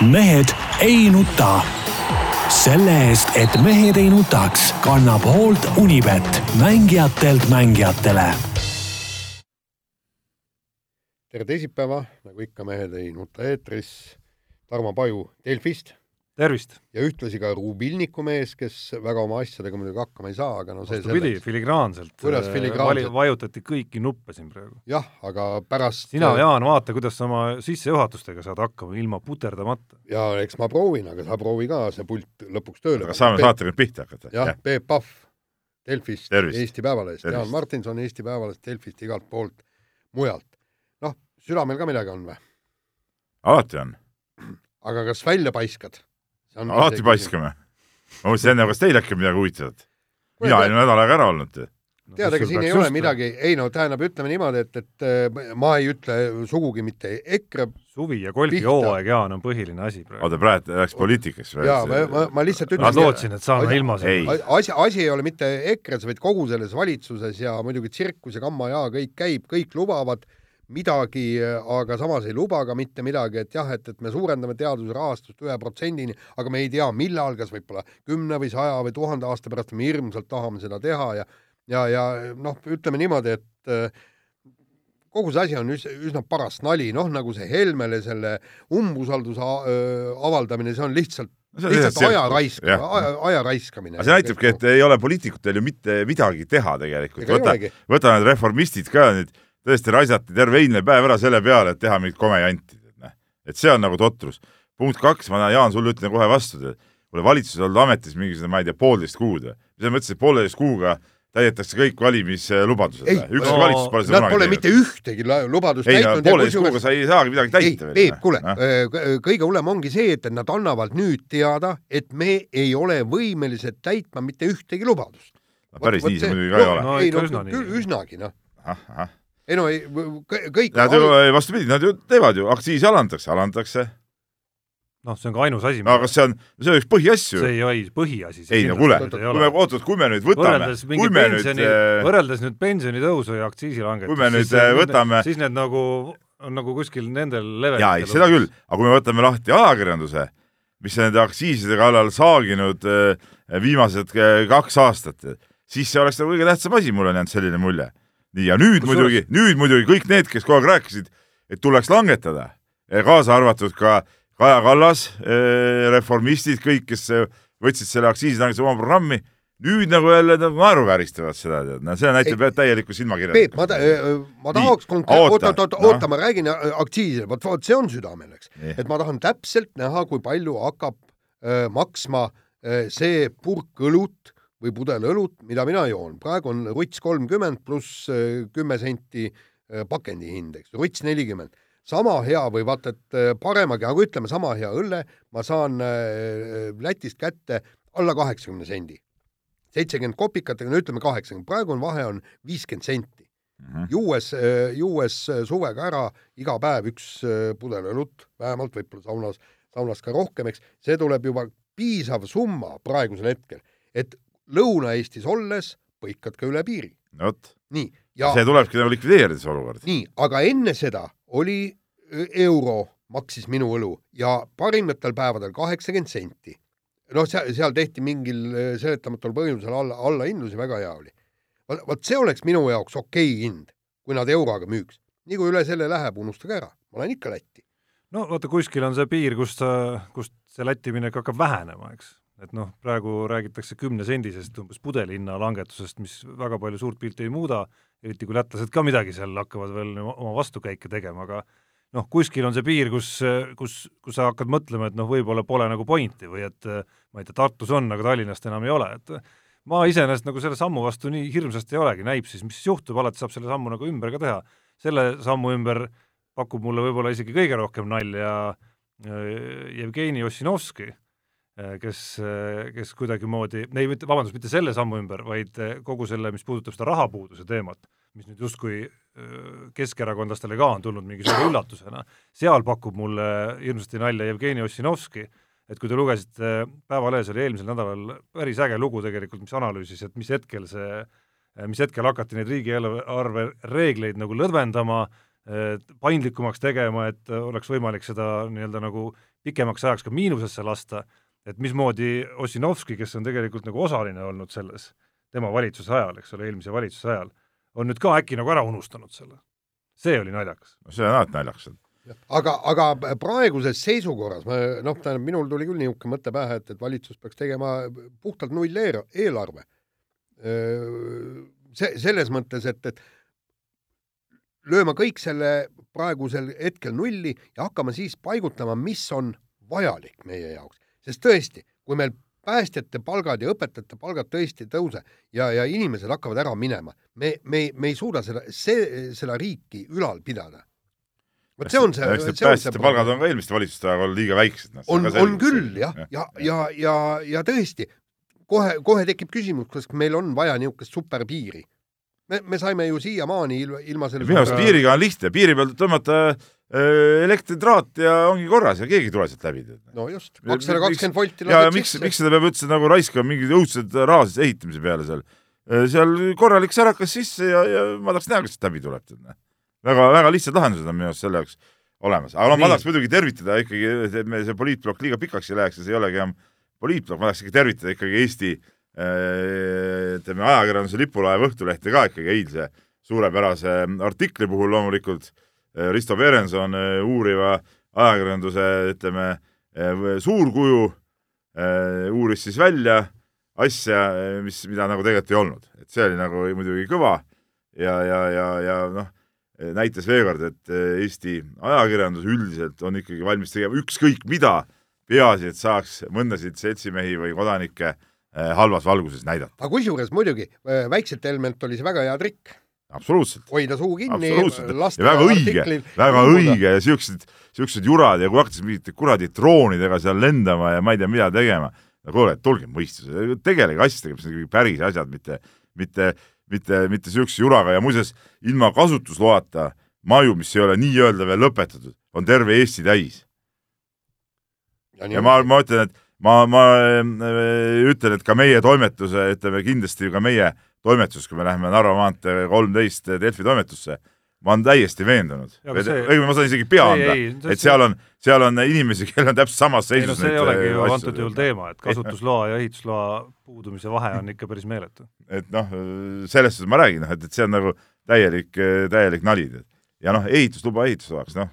mehed ei nuta. selle eest, et mehed ei nutaks, kannab hoolt Unibet, mängijatelt mängijatele. tere teisipäeva, nagu ikka, Mehed ei nuta eetris. Tarmo Paju Delfist tervist! ja ühtlasi ka Rubilniku mees, kes väga oma asjadega muidugi hakkama ei saa, aga no see vastupidi, filigraanselt. kuidas filigraanselt? vajutati kõiki nuppe siin praegu. jah, aga pärast sina, Jaan, vaata, kuidas sa oma sissejuhatustega saad hakkama ilma puterdamata. ja eks ma proovin, aga sa proovi ka see pult lõpuks tööle. aga saame saatega nüüd pihta hakata? jah ja., Peep Pahv Delfist, Eesti Päevalehest, Jaan Martinson Eesti Päevalehest, Delfist, igalt poolt mujalt. noh, südamel ka midagi on või? alati on. aga kas välja paiskad? Alati paiskame. ma mõtlesin enne, kas teil äkki on midagi huvitavat? mina olin nädal aega ära olnud tead, ega siin ei ole midagi, ei no tähendab, ütleme niimoodi, et, et äh, ma ei ütle sugugi mitte EKRE suvi ja golfihooaeg, Jaan, on põhiline asi praegu. oota, praegu läks poliitikasse? jaa, ma, ma, ma lihtsalt ütlen ma lootsin, et saame ilma selle. asi, asi ei ole mitte EKRE-s, vaid kogu selles valitsuses ja muidugi tsirkus ja kamma-jaa, kõik käib, kõik lubavad midagi, aga samas ei luba ka mitte midagi, et jah, et, et me suurendame teaduse rahastust ühe protsendini, aga me ei tea, millal, kas võib-olla kümne või saja või tuhande aasta pärast me hirmsalt tahame seda teha ja ja, ja noh, ütleme niimoodi, et äh, kogu see asi on üsna, paras nali, noh nagu see Helmele selle umbusalduse äh, avaldamine, see on lihtsalt see on lihtsalt aja raiskamine, aja, aja raiskamine. see näitabki, et ei ole poliitikutel ju mitte midagi teha tegelikult. võta, võta need reformistid ka nüüd tõesti raisati terve eilne päev ära selle peale, et teha mingit komejanti, noh. et see on nagu totrus. punkt kaks, ma Jaan sulle ütlen kohe vastu, kuule valitsus olnud ametis mingisugune, ma ei tea, poolteist kuud või? mis sa mõtlesid, pooleteist kuuga täidetakse kõik valimislubadused üks no, valitsus pole seda kunagi teinud. Pole mitte ühtegi lubadust ei, täitnud. pooleteist kuuga sa ei saagi midagi täita. ei, Peep, kuule no., kõige hullem ongi see, et nad annavad nüüd teada, et me ei ole võimelised täitma mitte ühtegi lubadust. no päris nii see muidugi ka ei ole. no üsnagi, noh ei no ei, kõik Nad ju, vastupidi, nad ju teevad ju, aktsiisi alandatakse, alandatakse. noh, see on ka ainus asi. aga kas see on, see on üks põhiasju. see ei ole põhiasi. ei no kuule, kui me, oot-oot, kui me nüüd võtame, kui me pensioni, nüüd äh, võrreldes nüüd pensionitõusu ja aktsiisilangetust, kui me nüüd siis, äh, võtame siis need nagu on nagu kuskil nendel levelitel. jaa, ei seda küll, aga kui me võtame lahti ajakirjanduse, mis on nende aktsiiside kallal saaginud äh, viimased kaks aastat, siis see oleks nagu kõige tähtsam asi, mulle on jäänud selline mulje nii, ja nüüd Kus muidugi, nüüd muidugi kõik need, kes kogu aeg rääkisid, et tuleks langetada, kaasa arvatud ka Kaja Kallas, eh, reformistid, kõik, kes eh, võtsid selle aktsiisilangetuse oma programmi, nüüd nagu jälle naeruvääristavad seda, tead, no see näitab jah täielikku silmakirjandust. Peep, ma ta-, eh, ma tahaks konkreetselt, oota, oota, oota, oota, ma räägin aktsiisile, vot, vot see on südamel, eks. et ma tahan täpselt näha, kui palju hakkab öö, maksma öö, see purk õlut või pudel õlut, mida mina joon. praegu on ruts kolmkümmend pluss äh, kümme senti äh, pakendi hind, eks, ruts nelikümmend. sama hea või vaata, et äh, paremagi, aga ütleme, sama hea õlle ma saan Lätist kätte alla kaheksakümne sendi. seitsekümmend kopikat, aga no ütleme kaheksakümmend, praegu on vahe on viiskümmend senti mm. -hmm. juues, juues suvega ära iga päev üks pudel õlut, vähemalt võib-olla saunas, saunas ka rohkem, eks, see tuleb juba piisav summa praegusel hetkel, et Lõuna-Eestis olles põikad ka üle piiri. vot. nii. see tulebki nagu likvideerida, see olukord. nii, aga enne seda oli euro maksis minu õlu ja parimatel päevadel kaheksakümmend senti. noh, seal, seal tehti mingil seletamatul põhjusel alla, allahindlusi, väga hea oli. vot see oleks minu jaoks okei okay hind, kui nad euroga müüks. nii kui üle selle läheb, unustage ära, ma lähen ikka Lätti. no vaata, kuskil on see piir, kust, kust see Lätti minek hakkab vähenema, eks et noh, praegu räägitakse kümnesendisest umbes pudelihinna langetusest, mis väga palju suurt pilti ei muuda, eriti kui lätlased ka midagi seal hakkavad veel oma vastukäike tegema, aga noh, kuskil on see piir, kus, kus, kus sa hakkad mõtlema, et noh, võib-olla pole nagu pointi või et ma ei tea, Tartus on, aga Tallinnast enam ei ole, et ma iseenesest nagu selle sammu vastu nii hirmsasti ei olegi, näib siis, mis juhtub, alati saab selle sammu nagu ümber ka teha. selle sammu ümber pakub mulle võib-olla isegi kõige rohkem nalja Jevgeni Ossinovski Äh, kes, äh, kes kuidagimoodi, ei mitte, vabandust, mitte selle sammu ümber, vaid äh, kogu selle, mis puudutab seda rahapuuduse teemat, mis nüüd justkui keskerakondlastele ka on tulnud mingi suure üllatusena, seal pakub mulle hirmsasti nalja Jevgeni Ossinovski, et kui te lugesite, Päevalehes oli eelmisel nädalal päris äge lugu tegelikult, mis analüüsis, et mis hetkel see, mis hetkel hakati neid riigieelarve reegleid nagu lõdvendama, paindlikumaks tegema, et oleks võimalik seda nii-öelda nagu pikemaks ajaks ka miinusesse lasta, et mismoodi Ossinovski, kes on tegelikult nagu osaline olnud selles tema valitsuse ajal, eks ole, eelmise valitsuse ajal, on nüüd ka äkki nagu ära unustanud selle. see oli naljakas. see on alati naljakas aga, aga praeguses seisukorras, ma noh, tähendab, minul tuli küll niisugune mõte pähe, et, et valitsus peaks tegema puhtalt null eelarve. see, selles mõttes, et, et lööma kõik selle praegusel hetkel nulli ja hakkama siis paigutama, mis on vajalik meie jaoks. Sest tõesti, kui meil päästjate palgad ja õpetajate palgad tõesti ei tõuse ja, ja inimesed hakkavad ära minema, me, me, me ei suuda seda, see, seda riiki ülal pidada vot see on see. päästjate palgad on ka eelmiste valitsuste ajal liiga väiksed. Noh, on, on küll jah, ja, ja, ja, ja, ja tõesti, kohe, kohe tekib küsimus, kas meil on vaja niisugust superpiiri. me, me saime ju siiamaani ilma, ilma selle minu arust piiriga on lihtne, piiri peal tõmmata äh, elektritraat ja ongi korras ja keegi ei tule sealt läbi. no just, kakssada kakskümmend volti ja miks, miks seda peab üldse nagu raiskama mingeid õudseid raha siis ehitamise peale seal? Äh, seal korralik särakas sisse ja, ja ma tahaks näha, kas sealt läbi tuleb väga, väga lihtsad lahendused on minu arust selle jaoks olemas, aga noh, ma tahaks muidugi tervitada ikkagi, et me see poliitplokk liiga pikaks ei läheks ja see ei olegi enam poliitplokk, ma tahaks ikka tervitada ikkagi Eesti äh, ütleme, ajakirjanduse lipulaev Õhtulehte ka ikkagi eilse suurepärase artikli puhul loomulikult. äh, Risto Perenson äh, uuriva ajakirjanduse, ütleme, suurkuju uuris siis välja asja, mis, mida nagu tegelikult ei olnud, et see oli nagu muidugi kõva ja, ja, ja, ja noh, näitas veel kord, et eh, Eesti ajakirjandus üldiselt on ikkagi valmis tegema ükskõik mida, peaasi, et saaks mõndasid seltsimehi või kodanikke eh, halvas valguses näidata. aga kusjuures muidugi, eh, väikselt Helmelt oli see väga hea trikk. Absoluutselt. hoida suu kinni, lasta ja väga õige, väga õige ja siuksed, siuksed jurad ja kui hakkasid mingite kuradi droonidega seal lendama ja ma ei tea, mida tegema, no kuule, tulge mõistusele, tegelege asjadega, mis on ikkagi päris asjad, mitte, mitte mitte, mitte niisuguse juraga. Ja muuseas, ilma kasutusloata maju, mis ei ole nii-öelda veel lõpetatud, on terve Eesti täis. ja, ja ma, ma ütlen, et ma, ma äh, ütlen, et ka meie toimetuse, ütleme kindlasti ka meie toimetus, kui me läheme Narva maantee kolmteist Delfi toimetusse ma olen täiesti veendunud, õigemini ma saan isegi pea anda, et seal on, seal on inimesi, kellel on täpselt samas seisus ei no see ei olegi ju antud juhul teema, et kasutusloa ja ehitusloa puudumise vahe on ikka päris meeletu. et noh, sellest ma räägin, noh, et, et see on nagu täielik, täielik nali. ja noh, ehitusluba ehitusloaks, noh,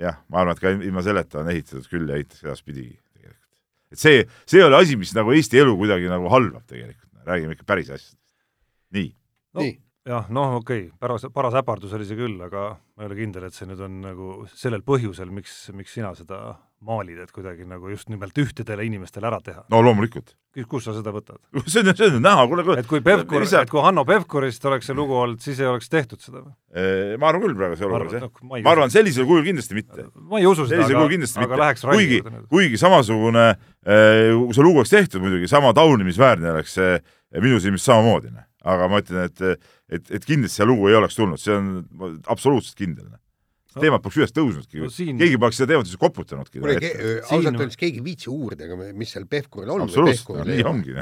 jah, ma arvan, et ka ilma selleta on ehitatud küll ja ehitatakse edaspidigi tegelikult. et see, see ei ole asi, mis nagu Eesti elu kuidagi nagu halvab tegelikult, räägime ikka päris asjadest. nii no. nii jah, noh, okei okay., paras, paras äpardus oli see küll, aga ma ei ole kindel, et see nüüd on nagu sellel põhjusel, miks, miks sina seda maalid, et kuidagi nagu just nimelt ühtedele inimestele ära teha. no loomulikult. kus sa seda võtad? see on, see on näha, kuule, kuule. et kui Pevkur, et kui Hanno Pevkurist oleks see lugu olnud, siis ei oleks tehtud seda või? ma arvan küll praegu see olukorras, jah. Ma arvan, sellisel kujul kindlasti mitte. ma ei usu seda, aga, aga läheks kuigi, kuigi samasugune, kui see lugu oleks tehtud muidugi, sama taunimisväärne oleks see minu silmis samamoodi, noh. Aga ma ütlen, et et, et kindlasti see lugu ei oleks tulnud, see on absoluutselt kindel. see teema poleks üles tõusnudki no, siin... keegi poleks seda teemat üldse koputanudki. kuule, ausalt öeldes keegi ei viitsi uurida, mis seal Pevkuril on. absoluutselt, nii ongi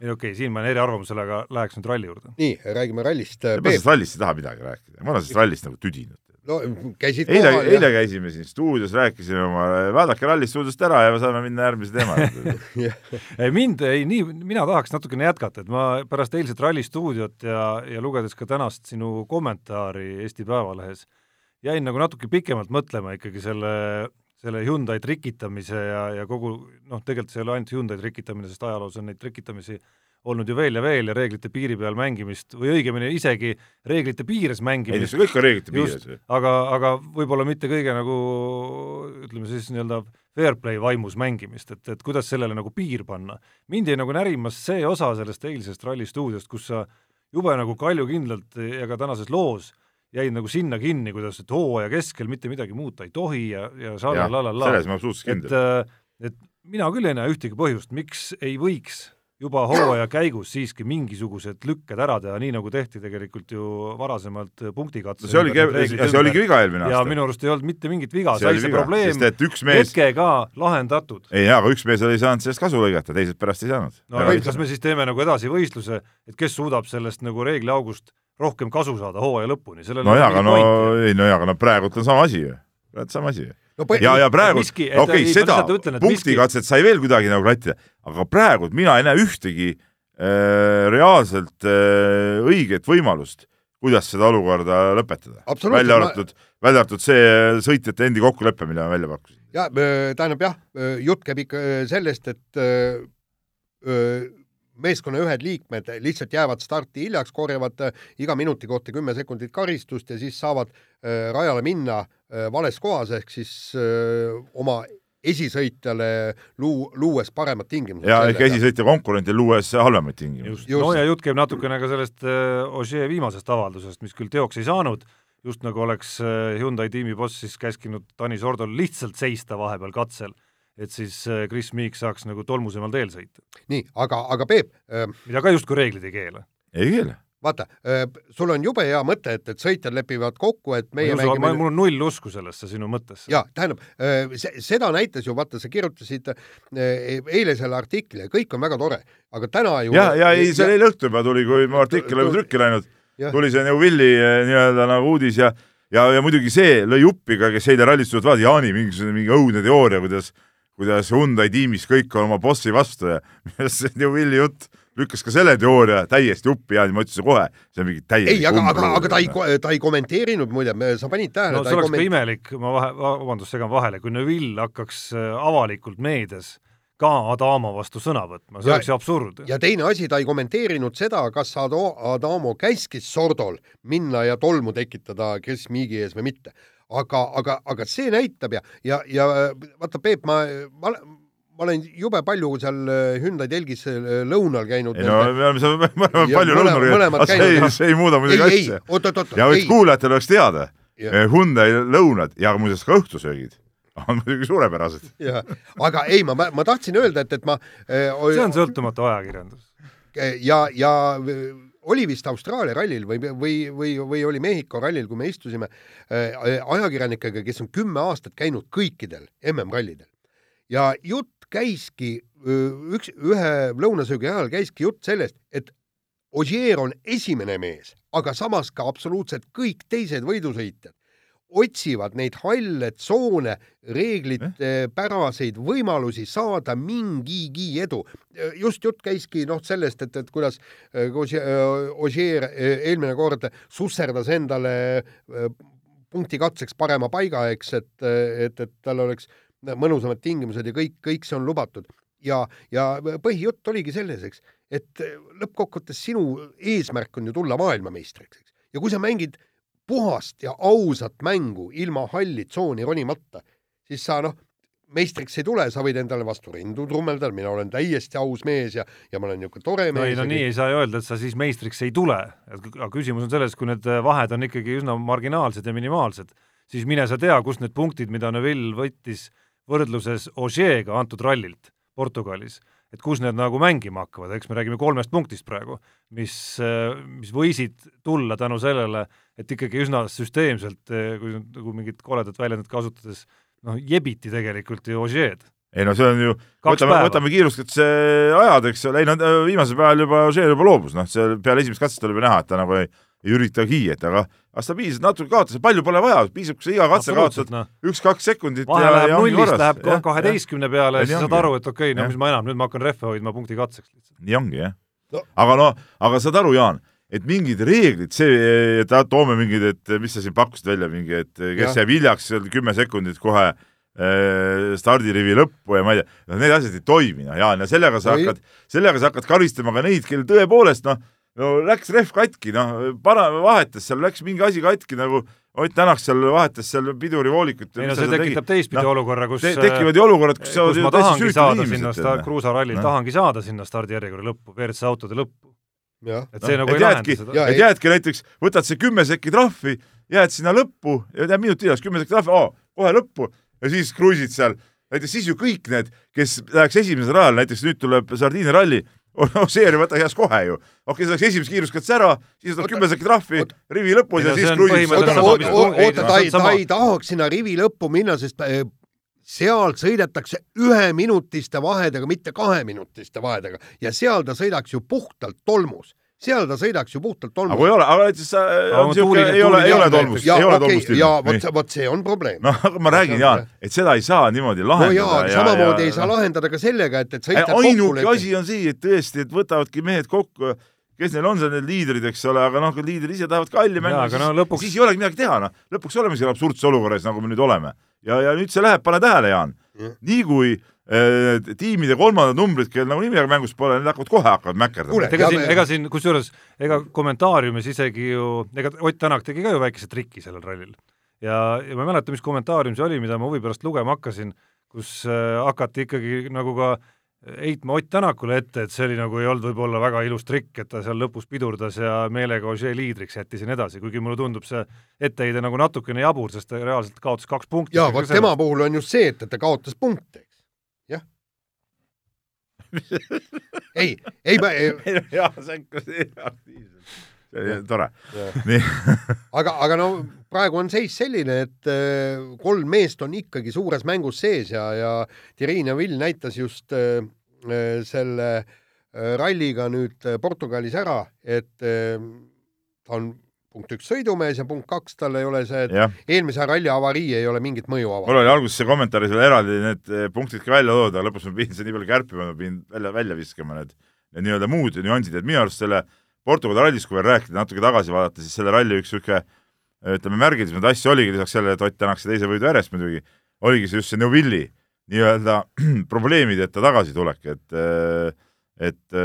ei okei okay,, siin ma olen eriarvamusel, aga läheks nüüd ralli juurde. nii, räägime rallist. ma sellest rallist ei taha midagi rääkida, ma olen sellest rallist nagu tüdinud no käisid eile, eile käisime siin stuudios, rääkisime oma, vaadake ralli stuudiost ära ja saame minna järgmise teema juurde. Mind, ei nii, mina tahaks natukene jätkata, et ma pärast eilset ralli stuudiot ja, ja lugedes ka tänast sinu kommentaari Eesti Päevalehes, jäin nagu natuke pikemalt mõtlema ikkagi selle, selle Hyundai trikitamise ja, ja kogu noh, tegelikult see ei ole ainult Hyundai trikitamine, sest ajaloos on neid trikitamisi olnud ju veel ja veel ja reeglite piiri peal mängimist või õigemini isegi reeglite piires mängimist. ei, kõik on reeglite piires. aga, aga võib-olla mitte kõige nagu ütleme siis nii-öelda fair play vaimus mängimist, et, et kuidas sellele nagu piir panna. mind jäi nagu närimas see osa sellest eilsest Ralli stuudiost, kus sa jube nagu kaljukindlalt ja ka tänases loos jäid nagu sinna kinni, kuidas, et hooaja keskel mitte midagi muuta ei tohi ja, ja šala-la-la-la. selles ma absoluutselt kindel. et, äh, et mina küll ei näe ühtegi põhjust, miks ei võiks juba hooaja käigus siiski mingisugused lükked ära teha, nii nagu tehti tegelikult ju varasemalt punktikatse. see oligi, see oligi viga eelmine aasta. ja minu arust ei olnud mitte mingit viga, sai see viga, probleem mees... hetkega lahendatud. ei jaa, aga üks mees ei saanud sellest kasu lõigata, teised pärast ei saanud. no aga kas me siis teeme nagu edasi võistluse, et kes suudab sellest nagu reegliaugust rohkem kasu saada hooaja lõpuni. nojah, aga no ei nojah, aga no praegult on sama asi ju, praegu sama asi ju no, ja, ja praegu, okei okay,, seda punktikatset sai veel kuidagi nagu klattida, aga praegu mina ei näe ühtegi äh, reaalselt äh, õiget võimalust, kuidas seda olukorda lõpetada. välja arvatud ma..., välja arvatud see sõitjate endi kokkulepe, mille ma välja pakkusin. ja tähendab jah, jutt käib ikka sellest, et öö, meeskonna ühed liikmed lihtsalt jäävad starti hiljaks, korjavad iga minuti kohta kümme sekundit karistust ja siis saavad rajale minna vales kohas ehk siis öö, oma esisõitjale luu-, luues paremad tingimused. ja ehk esisõitja konkurendil luues halvemaid tingimusi. no ja jutt käib natukene ka sellest äh, Ogier viimasest avaldusest, mis küll teoks ei saanud, just nagu oleks äh, Hyundai tiimi boss siis käskinud Tanis Ordol lihtsalt seista vahepeal katsel, et siis äh, Chris Meek saaks nagu tolmusemal teel sõita. nii, aga, aga Peep äh... mida ka justkui reeglid ei keela. ei keela vaata, sul on jube hea mõte, et, et sõitjad lepivad kokku, et meie no, mängime mul on null usku sellesse sinu mõttesse. jaa, tähendab, seda näitas ju, vaata, sa kirjutasid eile selle artikli ja kõik on väga tore, aga täna ju ja, ja ei, see oli eile õhtul juba tuli, kui mu artikkel oli trükki läinud, tuli see nagu Willi nii-öelda nagu uudis ja ja, ja muidugi see lõi uppi ka, kes eile rallis tulevad, vaata Jaani mingisugune mingi õudne teooria, kuidas kuidas Hyundai tiimis kõik on oma bossi vastu ja see on ju Willi jutt lükkas ka selle teooria täiesti uppi ja ma ütlesin kohe, see on mingi täiesti ei, aga, aga, aga ta ei, ta ei kommenteerinud muide, sa panid tähele no see oleks komment... ka imelik, ma vahe, vabandust, segan vahele, kui Neville hakkaks äh, avalikult meedias ka Adamo vastu sõna võtma, see oleks ju absurd. ja teine asi, ta ei kommenteerinud seda, kas Ado-, Adamo käskis Sordol minna ja tolmu tekitada Chris Meagi ees või mitte. aga, aga, aga see näitab ja, ja, ja vaata, Peep, ma, ma ma olen jube palju seal äh, Hyundai telgis äh, lõunal käinud. ei no me oleme seal, me oleme palju lõunal käinud, aga see ei, see ei muuda muidugi asja. ja võiks kuulajatel oleks teada, äh, Hyundai lõunad ja muuseas ka õhtusöögid on muidugi suurepärased. jah, aga ei, ma, ma tahtsin öelda, et, et ma äh, see on sõltumatu ajakirjandus. ja, ja oli vist Austraalia rallil või, või, või, või oli Mehhiko rallil, kui me istusime äh, ajakirjanikega, kes on kümme aastat käinud kõikidel MM-rallidel ja jutt käiski üks, ühe lõunasöögi ajal käiski jutt sellest, et Ogier on esimene mees, aga samas ka absoluutselt kõik teised võidusõitjad otsivad neid halle tsoone, reeglitepäraseid võimalusi saada mingigi edu. just jutt käiski noh, sellest, et, et kuidas Ogier eelmine kord susserdas endale punkti katseks parema paiga, eks, et, et, et tal oleks mõnusamad tingimused ja kõik, kõik see on lubatud. ja, ja põhijutt oligi selles, eks, et lõppkokkuvõttes sinu eesmärk on ju tulla maailmameistriks, eks. ja kui sa mängid puhast ja ausat mängu ilma halli tsooni ronimata, siis sa noh, meistriks ei tule, sa võid endale vastu rindu trummeldada, mina olen täiesti aus mees ja, ja ma olen niisugune tore mees. no ei, no nii ei saa ju öelda, et sa siis meistriks ei tule. aga küsimus on selles, kui need vahed on ikkagi üsna marginaalsed ja minimaalsed, siis mine sa tea, kust need punktid, mida Neville võttis võrdluses Ogier'ga antud rallilt Portugalis, et kus need nagu mängima hakkavad, eks me räägime kolmest punktist praegu, mis, mis võisid tulla tänu sellele, et ikkagi üsna süsteemselt, kui nagu mingit koledat väljendit kasutades, noh, jebiti tegelikult ju Ogier'd ei no see on ju, võtame, võtame kiirustesse ajad, eks ole, ei no viimasel päeval juba Ogier juba loobus, noh, see peale esimest katset oli juba näha, et ta nagu ei, ei üritagi, et aga aga sa piisab, natuke kaotasid, palju pole vaja, piisab, kui sa iga katse kaotad no. üks-kaks sekundit vahe läheb nullist, läheb kaheteistkümne peale ja siis saad aru, et okei okay,, no ja. mis ma enam, nüüd ma hakkan rehve hoidma punkti katseks lihtsalt. nii ongi, jah no.. aga no, aga saad aru, Jaan, et mingid reeglid, see, et toome mingid, et mis sa siin pakkusid välja, mingi, et kes ja. jääb hiljaks seal kümme sekundit kohe äh, stardirivi lõppu ja ma ei tea, noh, need asjad ei toimi, noh, Jaan, ja sellega sa hakkad, sellega sa hakkad karistama ka neid, kel tõepoolest, noh, no läks rehv katki, noh, para-, vahetas seal, läks mingi asi katki nagu Ott Tänak seal vahetas seal pidurivoolikut. ei no see tekitab teistpidi no, olukorra, kus te tekivad ju olukorrad, kus kus ma tahangi saada sinna sta-, kruusarallil no., tahangi saada sinna stardijärjekorra lõppu, WRC autode lõppu. et see no, nagu ei lahenda seda. et jäädki näiteks, võtad see kümme sekki trahvi, jääd sinna lõppu ja jääd minuti hiljaks, kümme sekki trahvi, kohe lõppu ja siis kruiisid seal. näiteks siis ju kõik need, kes läheks esimesel ajal, näiteks nüüd tuleb Sardiinia ralli Ossier ei võta heas kohe ju. okei okay,, sa saaks esimese kiiruskatse ära, siis saad kümme sekki trahvi rivi lõpus ja siis kruiisid. oota, ta ei, ta ei tahaks sinna rivi lõppu minna, sest äh, seal sõidetakse üheminutiste vahedega, mitte kaheminutiste vahedega. Ja seal ta sõidaks ju puhtalt tolmus seal ta sõidaks ju puhtalt aga kui tolmust. ei ole, aga näiteks sa, Aga on siuke, ei ole, ei ole tolmust, ei ole tolmust ja vot, vot see on probleem. noh, aga ma räägin, Jaan, et seda ei saa niimoodi no lahendada jaa, ja- samamoodi ja- ei saa lahendada ka sellega, et, et Ei, sõitjad ainuke asi on see, et tõesti, et võtavadki mehed kokku, kes neil on seal need liidrid, eks ole, aga noh, kui liidrid ise tahavad kalli aga siis, no lõpuks- siis ei olegi midagi teha, noh. lõpuks olemegi seal absurdses olukorras, nagu me nüüd oleme. ja, ja nüüd see läheb, pane tähele, Jaan Jah.. nii kui äh, tiimide kolmandad numbrid, kellel nagu midagi mängus pole, need hakkavad kohe hakkavad mäkerdama Kuule,. ega siin ega siin kusjuures, ega kommentaariumis isegi ju, ega Ott Tänak tegi ka ju väikese triki sellel rallil. ja, ja ma ei mäleta, mis kommentaarium see oli, mida ma huvi pärast lugema hakkasin, kus äh, hakati ikkagi nagu ka heitma Ott Tänakule ette, et see oli nagu ei olnud võib-olla väga ilus trikk, et ta seal lõpus pidurdas ja meelega Ožee liidriks jättis ja nii edasi, kuigi mulle tundub see etteheide nagu natukene jabur, sest ta reaalselt kaotas kaks punkti. jaa, vot tema puhul on just see, et, et ta kaotas punkte. ei, ei ma, jaa, sekkus aktiivselt. see oli tore. aga, aga no praegu on seis selline, et äh, kolm meest on ikkagi suures mängus sees ja, ja Thierry Neville näitas just äh, äh, selle äh, ralliga nüüd Portugalis ära, et äh, ta on punkt üks sõidumees ja punkt kaks, tal ei ole see eelmise ralli avarii ei ole mingit mõju mul avaldanud. oli alguses see kommentaaris veel eraldi need eh, punktid ka välja toodud, aga lõpus ma pidin seda nii palju kärpima, ma pidin välja, välja viskama need, need nii-öelda muud nüansid, et minu arust selle Portugali rallist, kui veel rääkida, natuke tagasi vaadata, siis selle ralli üks niisugune ütleme, märgilisemaid asju oligi lisaks sellele, et Ott Tänak sai teise võidu järjest muidugi, oligi see just see Neuvilli nii-öelda probleemideta tagasitulek, et et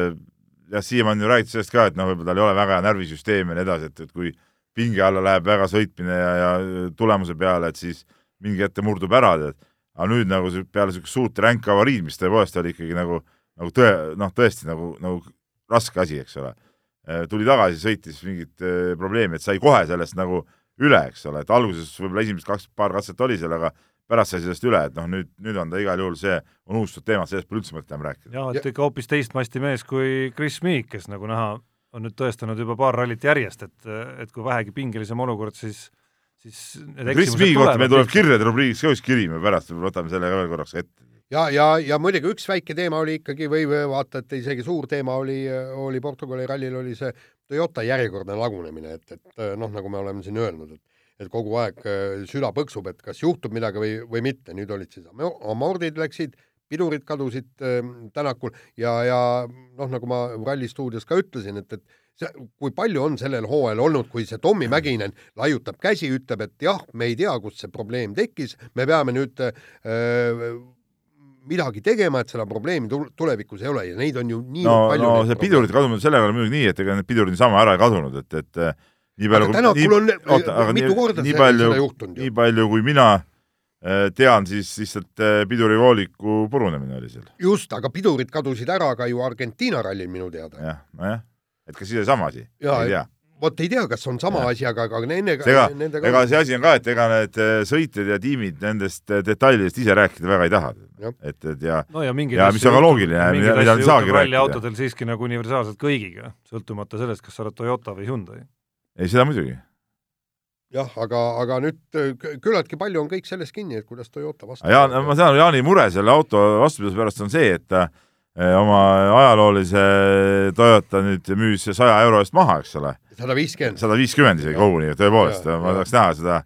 jah, siiamaani ju räägiti sellest ka, et noh, võib-olla tal ei ole väga hea närvisüsteem ja nii edasi, et, et kui pinge alla läheb väga sõitmine ja, ja tulemuse peale, et siis mingi hetk ta murdub ära, tead. aga nüüd nagu peale niisugust suurt ränka avariid, mis tõepoolest oli ikkagi nagu, nagu tõe, noh, tõesti nagu, nagu raske asi, eks ole. tuli tagasi, sõitis mingit eh, probleemi, et sai kohe sellest nagu üle, eks ole, et alguses võib-olla esimesed kaks paar katset oli seal, aga pärast sai sellest üle, et noh, nüüd, nüüd on ta igal juhul see, on unustatud teema, sellest pole üldse mõtet enam rääkida. jah, et ikka hoopis teist masti mees kui Chris Meek, kes nagu näha, on nüüd tõestanud juba paar rallit järjest, et, et kui vähegi pingelisem olukord, siis siis need Chris eksimused Meek, vaata, meil tuleb kirjade rubriigis ka üks kiri, me pärast võtame selle ka veel korraks ette. ja, ja, ja muidugi üks väike teema oli ikkagi või või vaata, et isegi suur teema oli, oli Portugali rallil oli see Toyota järjekordne lagunemine, et, et noh, nagu me oleme siin öelnud, et et kogu aeg äh, süda põksub, et kas juhtub midagi või, või mitte, nüüd olid siis amo- amordid läksid, pidurid kadusid äh, Tänakul ja, ja noh, nagu ma Ralli stuudios ka ütlesin, et, et see, kui palju on sellel hooajal olnud, kui see Tommy Mäkinen laiutab käsi, ütleb, et jah, me ei tea, kust see probleem tekkis, me peame nüüd äh, midagi tegema, et seda probleemi tul- tulevikus ei ole ja neid on ju nii no, palju. no see pidurite kadumine, sellega on muidugi nii, et ega need pidurid niisama ära ei kadunud, et, et eh, nii palju on oota, aga mitu nii- korda nii palju- seda juhtunud nii ju. palju, kui mina eh, tean, siis lihtsalt eh, pidurivooliku purunemine oli seal. just, aga pidurid kadusid ära ka ju Argentiina rallil minu teada. jah, nojah, et kas siis oli sama asi? Ei tea. vot ei tea, kas on sama Jah. asi, aga, aga nendega, ega, nendega ega see asi on ka, et ega need eh, sõitjad ja tiimid nendest detailidest ise rääkida väga ei taha et, et ja no ja Ja mis on ka loogiline, mida- mida ei saagi rääkida. ralliautodel siiski nagu universaalselt kõigiga, sõltumata sellest, kas sa oled Toyota või Hyundai. ei, seda muidugi. jah, aga, aga nüüd äh, kü- küllaltki palju on kõik selles kinni, et kuidas Toyota vastu. Jaan, ma saan aru, Jaani mure selle auto vastupidavuse pärast on see, et eh, oma ajaloolise Toyota nüüd müüs saja euro eest maha, eks ole, sada viiskümmend. sada viiskümmend isegi koguni, tõepoolest, ma tahaks näha seda,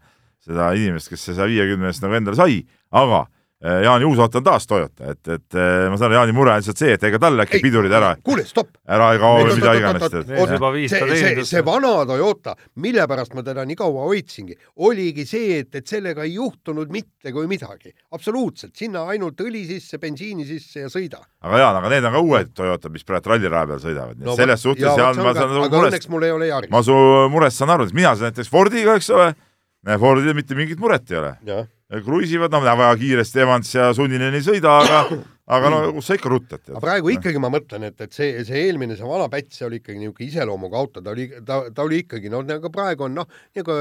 seda inimest, kes see saja viiekümne eest nagu endale sai, aga Jaani uus auto on taas Toyota, et, et eh, ma saan aru, Jaani mure on lihtsalt see, et ega talle äkki pidurid ära, kuule, stopp. ära ei kao või mida iganes see, see, see vana Toyota, mille pärast ma teda nii kaua hoidsingi, oligi see, et, et sellega ei juhtunud mitte kui midagi. absoluutselt, sinna ainult õli sisse, bensiini sisse ja sõida. aga Jaan, aga need on ka uued Toyotad, mis praegu ralliraja peal sõidavad, nii et selles suhtes Jaan, ma saan aru aga murest õnneks mul ei ole Yaris. ma su murest saan aru, mina saan näiteks Fordiga, eks ole, Fordil mitte mingit muret ei ole. kruiisivad, no väga kiiresti Evans ja sunnini ei sõida, aga, aga no kus sa ikka ruttad. aga praegu ikkagi ma mõtlen, et, et see, see eelmine, see vana päts, see oli ikkagi niisugune iseloomuga auto, ta oli, ta, ta oli ikkagi noh, nagu praegu on noh, nagu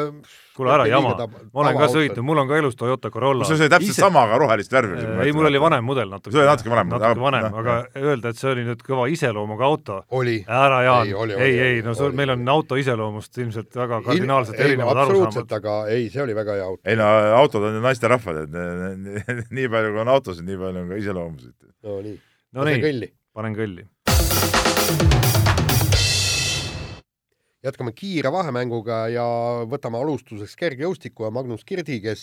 kuule ära jama, ma olen ka sõitnud, mul on ka elus Toyota Corolla. see täpselt sama, aga rohelist värvi oli. ei, mul oli vanem mudel natuke. See oli natuke vanem natuke vanem, aga öelda, et see oli nüüd kõva iseloomuga auto, oli. ära Jaan, Ei, oli, ei, oli, ei, oli, no sul, oli. meil on auto iseloomust ilmselt väga kardinaalselt ei, erinevad arusaamad. aga ei, see oli väga hea auto. ei no autod on ju naisterahvad, et nii palju kui on autosid, nii palju on ka iseloomusid. No nii. no nii, kõlli. panen kõlli. jätkame kiire vahemänguga ja võtame alustuseks kergejõustiku ja Magnus Kirdi, kes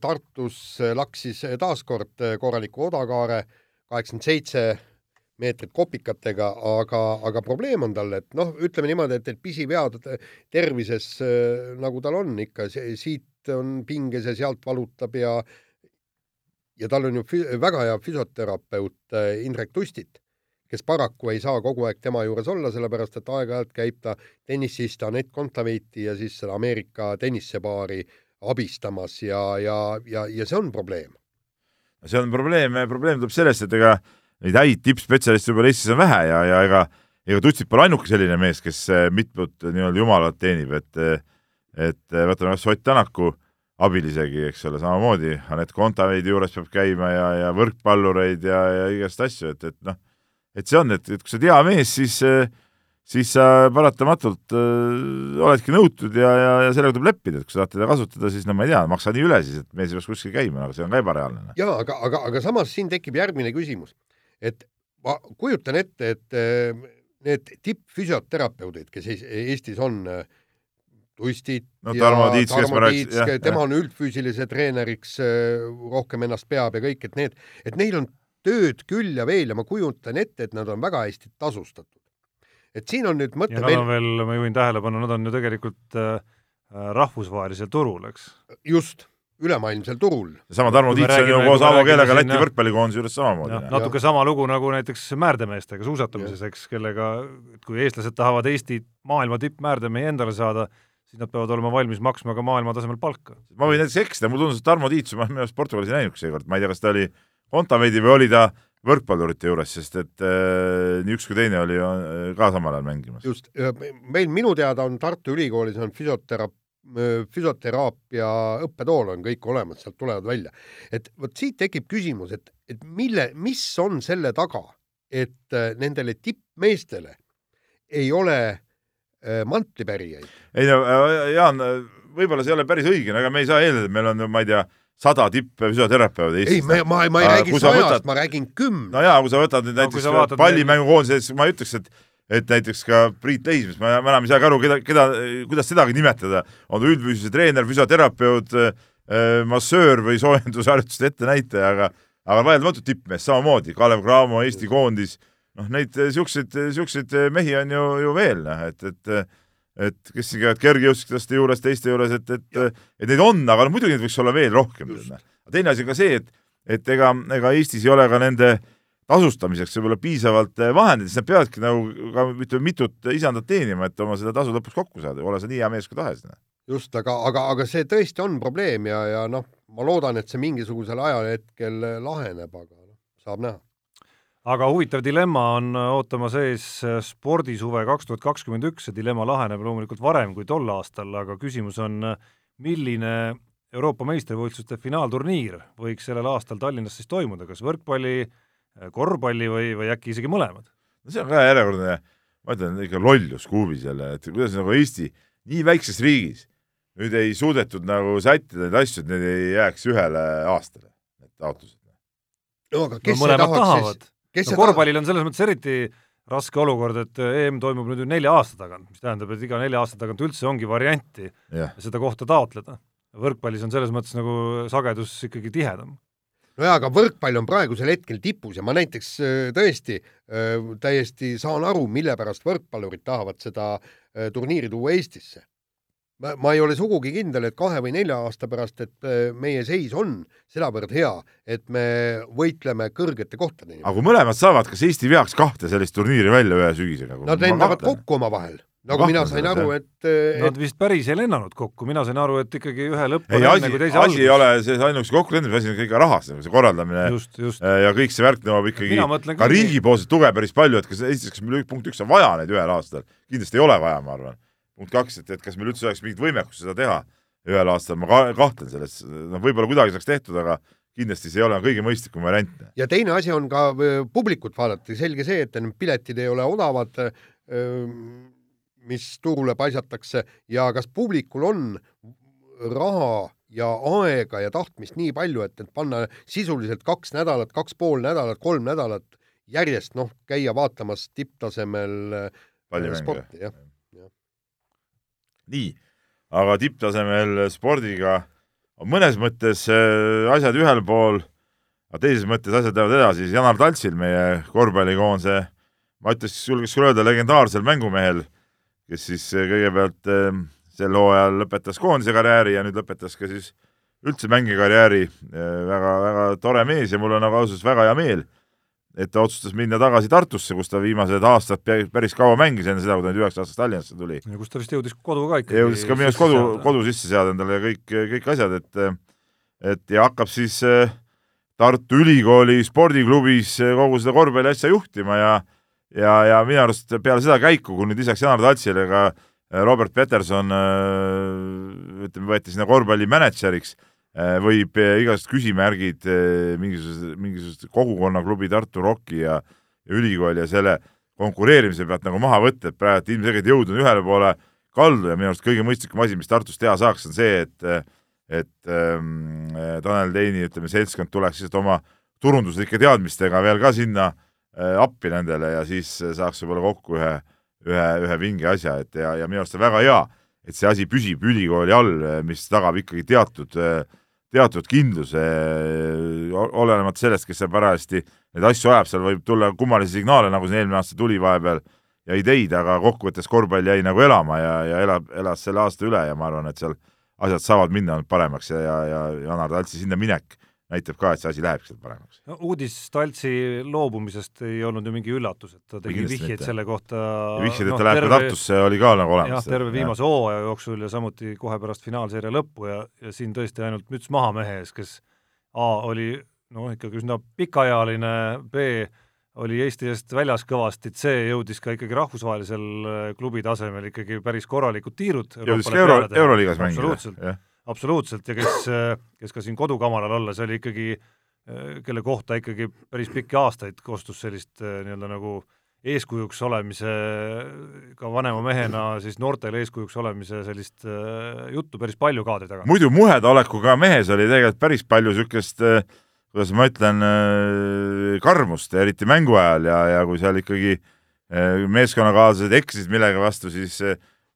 Tartus laksis taas kord korraliku odakaare, kaheksakümmend seitse meetrit kopikatega, aga, aga probleem on tal, et noh, ütleme niimoodi, et, et pisivead tervises nagu tal on ikka, siit on pinges ja sealt valutab ja ja tal on ju väga hea füsioterapeut Indrek Tustit, kes paraku ei saa kogu aeg tema juures olla, sellepärast et aeg-ajalt käib ta tennisist Anett Kontaveiti ja siis seda Ameerika tennisepaari abistamas ja, ja, ja, ja see on probleem. see on probleem, probleem tuleb sellest, et ega neid häid tippspetsialiste võib-olla Eestis on vähe ja, ja ega, ega Tutsit pole ainuke selline mees, kes eh, mitmut nii-öelda jumalat teenib, et et võtame Ott Tänaku abil isegi, eks ole, samamoodi Anett Kontaveidi juures peab käima ja, ja võrkpallureid ja, ja igast asju, et, et noh, et see on, et, et kui sa oled hea mees, siis siis sa paratamatult äh, oledki nõutud ja, ja, ja sellega tuleb leppida, et kui sa tahad teda kasutada, siis no ma ei tea, maksa nii üle siis, et mees ei peaks kuskil käima, aga see on ka ebareaalne. jaa, aga, aga, aga samas siin tekib järgmine küsimus et ma kujutan ette, et äh, need tippfüsioterapeudid, kes Eestis on, äh, Tustid no, Tarmo Tiits, kes ma rääkisin, tema on üldfüüsilise treeneriks, äh, rohkem ennast peab ja kõik, et need, et neil on tööd küll ja veel ja ma kujutan ette, et nad on väga hästi tasustatud. et siin on nüüd mõte ja nad on veel, ma juhin tähelepanu, nad on ju tegelikult äh, rahvusvahelisel turul, eks? just ülemaailmsel turul. sama Tarmo Tiits on ju koos Aavo Keelega Läti võrkpallikoondise juures samamoodi. natuke sama lugu nagu näiteks määrdemeestega suusatamises, eks, kellega, kui eestlased tahavad Eesti maailma tippmäärdemehi endale saada, siis nad peavad olema valmis maksma ka maailma tasemel palka. ma võin näiteks eksida, mulle tundus, et Tarmo Tiits, ma minu arust Portugalis ei näinud seekord, ma ei tea, kas ta oli Kontaveidi või oli ta võrkpallurite juures, sest et äh, nii üks kui teine oli äh, ka samal ajal mängimas. just, meil minu teada on Tartu Ülikoolis on füsioteraap-, füsioteraapia õppetool on kõik olemas, sealt tulevad välja. et vot siit tekib küsimus, et, et mille, mis on selle taga, et äh, nendele tippmeestele ei ole äh, mantlipärijaid? ei no äh, Jaan, võib-olla see ei ole päris õige, aga me ei saa eeldada, et meil on, ma ei tea, sada tippfüsioterapeuti Eestis. ei, ma, ma, ma ei räägi sajast, ma räägin kümnest. no jaa, kui sa võtad nüüd näiteks no, pallimängukoondises, ma ei ütleks, et et näiteks ka Priit Leismes, ma, enam ei saagi aru, keda, keda, kuidas tedagi nimetada, on ta üldfüüsilise treener, füsioterapeut äh,, massöör või soojendusharjutuste ettenäitaja, aga aga vaieldamatult tippmees samamoodi, Kalev Cramo, Eesti koondis, noh, neid siukseid, siukseid mehi on ju, ju veel, noh, et, et et kes siin käivad kergejõustikuste juures, teiste juures, et, et, et neid on, aga no muidugi neid võiks olla veel rohkem. teine asi on ka see, et, et ega, ega Eestis ei ole ka nende tasustamiseks võib-olla piisavalt eh, vahendeid, siis nad peavadki nagu ka ütleme, mitut isandat teenima, et oma seda tasu lõpuks kokku saada, ole sa nii hea mees kui tahes. Noh. just, aga, aga, aga see tõesti on probleem ja, ja noh, ma loodan, et see mingisugusel ajahetkel laheneb, aga noh, saab näha. Aga huvitav dilemma on ootamas ees spordisuve kaks tuhat kakskümmend üks, see dilemma laheneb loomulikult varem kui tol aastal, aga küsimus on, milline Euroopa meistrivõistluste finaalturniir võiks sellel aastal Tallinnas siis toimuda, kas võrkpalli Äh, korvpalli või, või äkki isegi mõlemad? no see on ka järjekordne, ma ütlen ikka lollus kuubis jälle, et kuidas nagu Eesti nii väikses riigis nüüd ei suudetud nagu sättida neid asju, et need ei jääks ühele aastale, need taotlused. no aga kes no, see tahaks siis? No korvpallil on selles mõttes eriti raske olukord, et EM toimub nüüd ju nelja aasta tagant, mis tähendab, et iga nelja aasta tagant üldse ongi varianti yeah. seda kohta taotleda. võrkpallis on selles mõttes nagu sagedus ikkagi tihedam nojaa, aga võrkpall on praegusel hetkel tipus ja ma näiteks äh, tõesti äh, täiesti saan aru, mille pärast võrkpallurid tahavad seda äh, turniiri tuua Eestisse. Ma, ma ei ole sugugi kindel, et kahe või nelja aasta pärast, et meie seis on sedavõrd hea, et me võitleme kõrgete kohtade nimel. aga kui mõlemad saavad, kas Eesti veaks kahte sellist turniiri välja ühe sügisega? Nad lendavad kokku omavahel nagu mina sain aru, et, et Nad vist päris ei lennanud kokku, mina sain aru, et ikkagi ühe lõpp ei, asi, asi algus. ei ole see ainuüksi kokkulendamine, asi on kõik rahas, see korraldamine just, just. ja kõik see värk nõuab ikkagi ka, ka riigipoolset tuge päris palju, et kas Eestis, kas meil punkt üks on vaja neid ühel aastal, kindlasti ei ole vaja, ma arvan. Punkt kaks, et, et kas meil üldse oleks mingit võimekust seda teha? Ühel aastal, ma ka, kahtlen selles, noh, võib-olla kuidagi saaks tehtud, aga kindlasti see ei ole kõige mõistlikum variant. ja teine asi on ka publikut vaadata, selge see, et need piletid ei ole odavad mis turule paisatakse. Ja kas publikul on raha ja aega ja tahtmist nii palju, et, et panna sisuliselt kaks nädalat, kaks pool nädalat, kolm nädalat järjest noh, käia vaatamas tipptasemel äh, sporti, jah, jah nii, aga tipptasemel spordiga on mõnes mõttes äh, asjad ühel pool, aga teises mõttes asjad lähevad edasi, Janar Taltsil, meie korvpallikoondise, ma ütleks, julgeks küll öelda, legendaarsel mängumehel, kes siis äh, kõigepealt äh, sel hooajal lõpetas koondise karjääri ja nüüd lõpetas ka siis üldse mängikarjääri. Väga,, väga tore mees ja mul on nagu ausalt väga hea meel, et ta otsustas minna tagasi Tartusse, kus ta viimased aastad päris kaua mängis enne seda, kui ta nüüd üheksa aastast Tallinnasse tuli. ja kus ta vist jõudis kodu ka ikkagi. jõudis ka minu arust kodu, kodu sisse seada endale ja kõik, kõik asjad, et et ja hakkab siis äh, Tartu Ülikooli spordiklubis äh, kogu seda korvpalli asja juhtima ja ja, ja minu arust peale seda käiku, kui nüüd lisaks Janar Tatsile ka äh, Robert Peterson ütleme, võeti sinna korvpalli mänedžeriks Äh, võib äh, igasugused küsimärgid äh, mingisugused, mingisugused kogukonnaklubi Tartu Rocki ja, ja ülikooli ja selle konkureerimise pealt nagu maha võtta, et praegu ilmselgelt jõud on ühele poole kaldu ja minu arust kõige mõistlikum asi, mis Tartus teha saaks, on see, et et ähm, Tanel Teini, ütleme, seltskond tuleks lihtsalt oma turunduslike teadmistega veel ka sinna äh, appi nendele ja siis saaks võib-olla kokku ühe, ühe, ühe vinge asja, et ja, ja minu arust on väga hea, et see asi püsib ülikooli all, mis tagab ikkagi teatud äh, teatud kindluse, olenemata sellest, kes seal parajasti neid asju ajab, seal võib tulla kummalisi signaale, nagu siin eelmine aasta tuli vahepeal, ja ideid, aga kokkuvõttes korvpall jäi nagu elama ja, ja elab, elas selle aasta üle ja ma arvan, et seal asjad saavad minna paremaks ja, ja, ja Janar Taltsi sinna minek näitab ka, et see asi läheb sealt paremaks no,. uudis Taltsi loobumisest ei olnud ju mingi üllatus, et ta tegi vihjeid selle kohta. vihjeid, et no, ta läheb terve, ka Tartusse, oli ka nagu olemas. jah, terve viimase hooaja jooksul ja samuti kohe pärast finaalseeria lõppu ja, ja siin tõesti ainult müts maha mehe ees, kes A oli noh, ikkagi üsna pikaajaline, B oli Eesti eest väljas kõvasti, C jõudis ka ikkagi rahvusvahelisel äh, klubi tasemel ikkagi päris korralikud tiirud. jõudis ka euro, Euroliigas mängida absoluutselt ja kes, kes ka siin kodukamaral olles oli ikkagi, kelle kohta ikkagi päris pikki aastaid kostus sellist nii-öelda nagu eeskujuks olemise, ka vanema mehena siis noortele eeskujuks olemise sellist juttu päris palju kaadri taga. muidu muhedolekuga mehes oli tegelikult päris palju niisugust kuidas ma ütlen, karmust, eriti mängu ajal ja, ja kui seal ikkagi meeskonnakaaslased eksisid millegi vastu, siis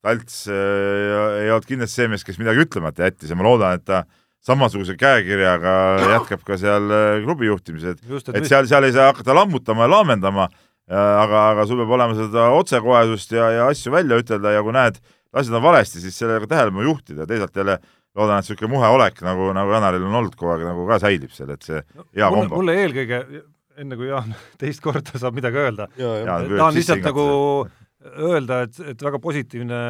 Talts äh, ei olnud kindlasti see mees, kes midagi ütlemata jättis ja ma loodan, et ta samasuguse käekirjaga jätkab ka seal äh, klubi juhtimisel, et, et seal, seal ei saa hakata lammutama ja laamendama, aga, aga sul peab olema seda otsekohesust ja, ja asju välja ütelda ja kui näed, asjad on valesti, siis sellega tähelepanu juhtida, teisalt jälle loodan, et niisugune muhe olek, nagu, nagu Janaril on olnud kogu aeg, nagu ka säilib seal, et see hea mulle, kombo. mulle eelkõige, enne kui Jaan teist korda saab midagi öelda, tahan lihtsalt nagu öelda, et, et väga positiivne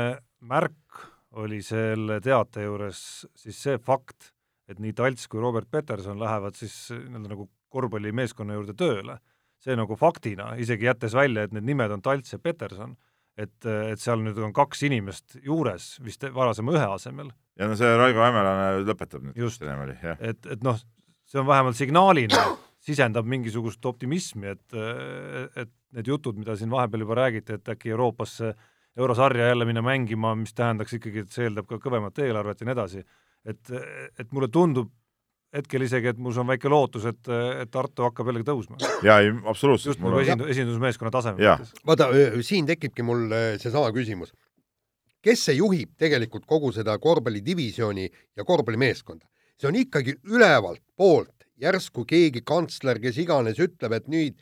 märk oli selle teate juures siis see fakt, et nii Talts kui Robert Peterson lähevad siis nii-öelda nagu korvpallimeeskonna juurde tööle. see nagu faktina, isegi jättes välja, et need nimed on Talts ja Peterson, et, et seal nüüd on kaks inimest juures vist varasema ühe asemel. ja no see Raigo Hämelane lõpetab nüüd. just, et, et noh, see on vähemalt signaalina sisendab mingisugust optimismi, et, et need jutud, mida siin vahepeal juba räägiti, et äkki Euroopasse eurosarja jälle minna mängima, mis tähendaks ikkagi, et see eeldab ka kõvemat eelarvet ja nii edasi, et, et mulle tundub hetkel isegi, et mul on väike lootus, et, et Tartu hakkab jällegi tõusma. jaa, ei absoluutselt. just nagu esindu-, esindusmeeskonna tasemel. vaata, siin tekibki mul seesama küsimus. kes see juhib tegelikult kogu seda korvpallidivisjoni ja korvpallimeeskonda? see on ikkagi ülevalt poolt järsku keegi kantsler, kes iganes ütleb, et nüüd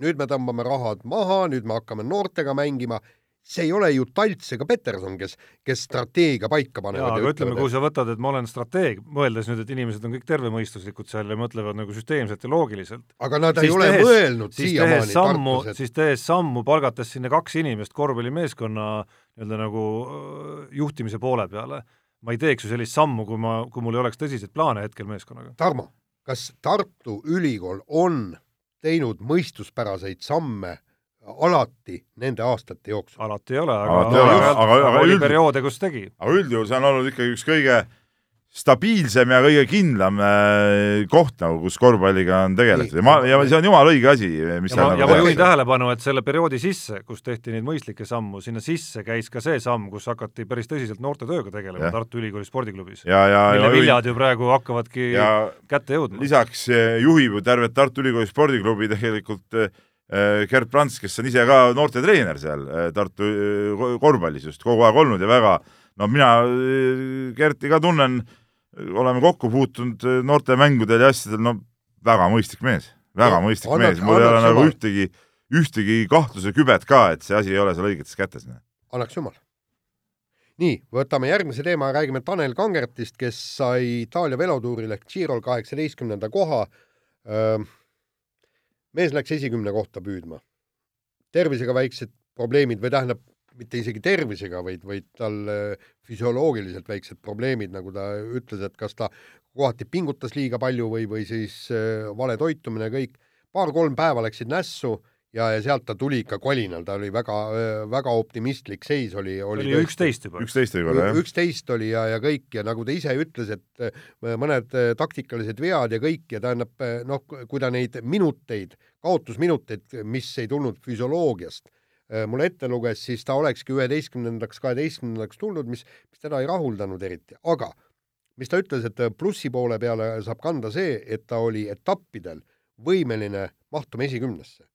nüüd me tõmbame rahad maha, nüüd me hakkame noortega mängima, see ei ole ju Talts ega Peterson, kes, kes strateegia paika panevad. aga ütleme, kui sa võtad, et ma olen strateeg, mõeldes nüüd, et inimesed on kõik tervemõistuslikud seal ja mõtlevad nagu süsteemselt ja loogiliselt. aga nad ei ole tehes, mõelnud siiamaani sammu, siis tehes sammu, palgates sinna kaks inimest korvpallimeeskonna nii-öelda nagu juhtimise poole peale, ma ei teeks ju sellist sammu, kui ma, kui mul ei oleks tõsiseid plaane hetkel meeskonnaga. Tarmo kas Tartu Ülikool on teinud mõistuspäraseid samme alati nende aastate jooksul? alati ei ole, aga, aga, aga, aga, aga oli perioode, kus tegi. aga üldjuhul see on olnud ikkagi üks kõige stabiilsem ja kõige kindlam äh, koht nagu, kus korvpalliga on tegeletud ja ma, ja see on jumala õige asi, mis ja ma, nagu ja ma juhin tähelepanu, et selle perioodi sisse, kus tehti neid mõistlikke sammu, sinna sisse käis ka see samm, kus hakati päris tõsiselt noortetööga tegelema ja. Tartu Ülikooli spordiklubis. mille viljad ju praegu hakkavadki ja kätte jõudma. lisaks äh, juhib ju tervet Tartu Ülikooli spordiklubi tegelikult äh, Gerd Prants, kes on ise ka noortetreener seal Tartu korvpallis just kogu aeg olnud ja väga no mina Kerti ka tunnen, oleme kokku puutunud noortemängudel ja asjadel, no väga mõistlik mees, väga no, mõistlik annaks, mees, mul ei ole nagu ühtegi, ühtegi kahtluse kübet ka, et see asi ei ole seal õigetes kätes. annaks jumal. nii, võtame järgmise teema ja räägime Tanel Kangertist, kes sai Itaalia velotuuril ehk Girol kaheksateistkümnenda koha. mees läks esikümne kohta püüdma. tervisega väiksed probleemid või tähendab, mitte isegi tervisega, vaid, vaid tal füsioloogiliselt väiksed probleemid, nagu ta ütles, et kas ta kohati pingutas liiga palju või, või siis äh, vale toitumine, kõik. paar-kolm päeva läksid nässu ja, ja sealt ta tuli ikka kolinal, ta oli väga, väga optimistlik seis oli, oli. oli üksteist juba. üksteist võib-olla, jah. üksteist oli ja, ja kõik ja nagu ta ise ütles, et äh, mõned äh, taktikalised vead ja kõik ja tähendab noh, kui ta neid minuteid, kaotusminuteid, mis ei tulnud füsioloogiast Äh, mulle ette luges, siis ta olekski üheteistkümnendaks, kaheteistkümnendaks tulnud, mis, mis teda ei rahuldanud eriti, aga mis ta ütles, et plussi poole peale saab kanda see, et ta oli etappidel võimeline mahtuma esikümnesse,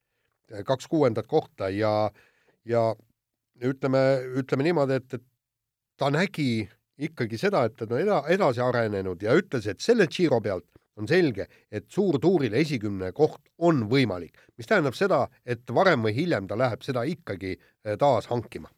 kaks kuuendat kohta ja, ja ütleme, ütleme niimoodi, et, et ta nägi ikkagi seda, et ta on eda, edasi arenenud ja ütles, et selle Giro pealt on selge, et suurtuuril esikümne koht on võimalik, mis tähendab seda, et varem või hiljem ta läheb seda ikkagi eh, taas hankima.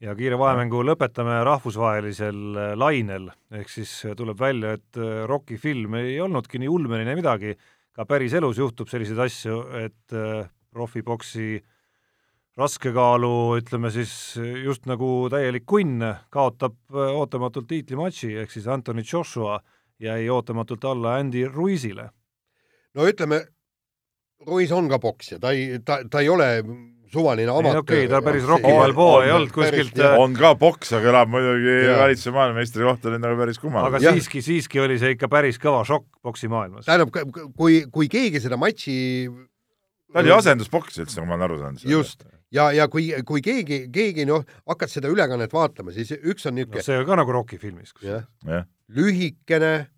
ja kiire vahemängu lõpetame rahvusvahelisel eh, lainel, ehk siis eh, tuleb välja, et Rocki film ei olnudki nii ulmeline midagi, ka päriselus juhtub selliseid asju, et profiboksi raskekaalu, ütleme siis just nagu täielik kunn, kaotab ootamatult tiitlimatši, ehk siis Anthony Joshua jäi ootamatult alla Andy Ruizile. no ütleme, Ruiz on ka poksja, ta ei, ta, ta ei ole suvaline amatöör. okei okay,, ta päris Rocky Balboa ei olnud kuskilt. on ka poks, aga elab muidugi valitsuse maailmameistri kohta oli nagu päris kummaline. aga ja. siiski, siiski oli see ikka päris kõva šokk poksimaailmas. tähendab, kui, kui keegi seda matši ta oli asenduspoks üldse, kui ma olen aru saanud. just, ja, ja kui, kui keegi, keegi noh, hakkad seda ülekannet vaatama, siis üks on niisugune no, see on ka nagu Rocki filmis. Lühikene,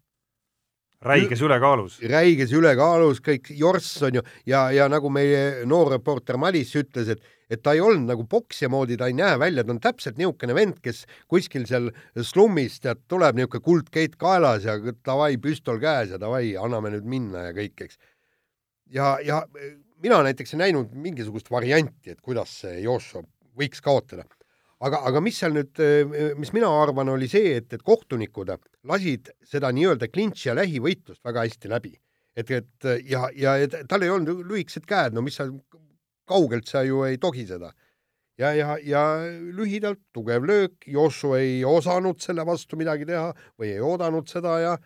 räiges ülekaalus. räiges ülekaalus, kõik jorss on ju, ja, ja nagu meie noor reporter Madis ütles, et et ta ei olnud nagu poksja moodi, ta ei näe välja, ta on täpselt niisugune vend, kes kuskil seal slummis tead, tuleb niisugune kuldkeit kaelas ja davai, püstol käes ja davai, anname nüüd minna ja kõik, eks. ja, ja mina näiteks ei näinud mingisugust varianti, et kuidas see Joshua võiks kaotada. aga, aga mis seal nüüd, mis mina arvan, oli see, et, et kohtunikud lasid seda nii-öelda klinši ja lähivõitlust väga hästi läbi. et, et ja, ja et tal ei olnud lühikesed käed, no mis sa, kaugelt sa ju ei tohi seda. ja, ja, ja lühidalt tugev löök, Joshua ei osanud selle vastu midagi teha või ei oodanud seda ja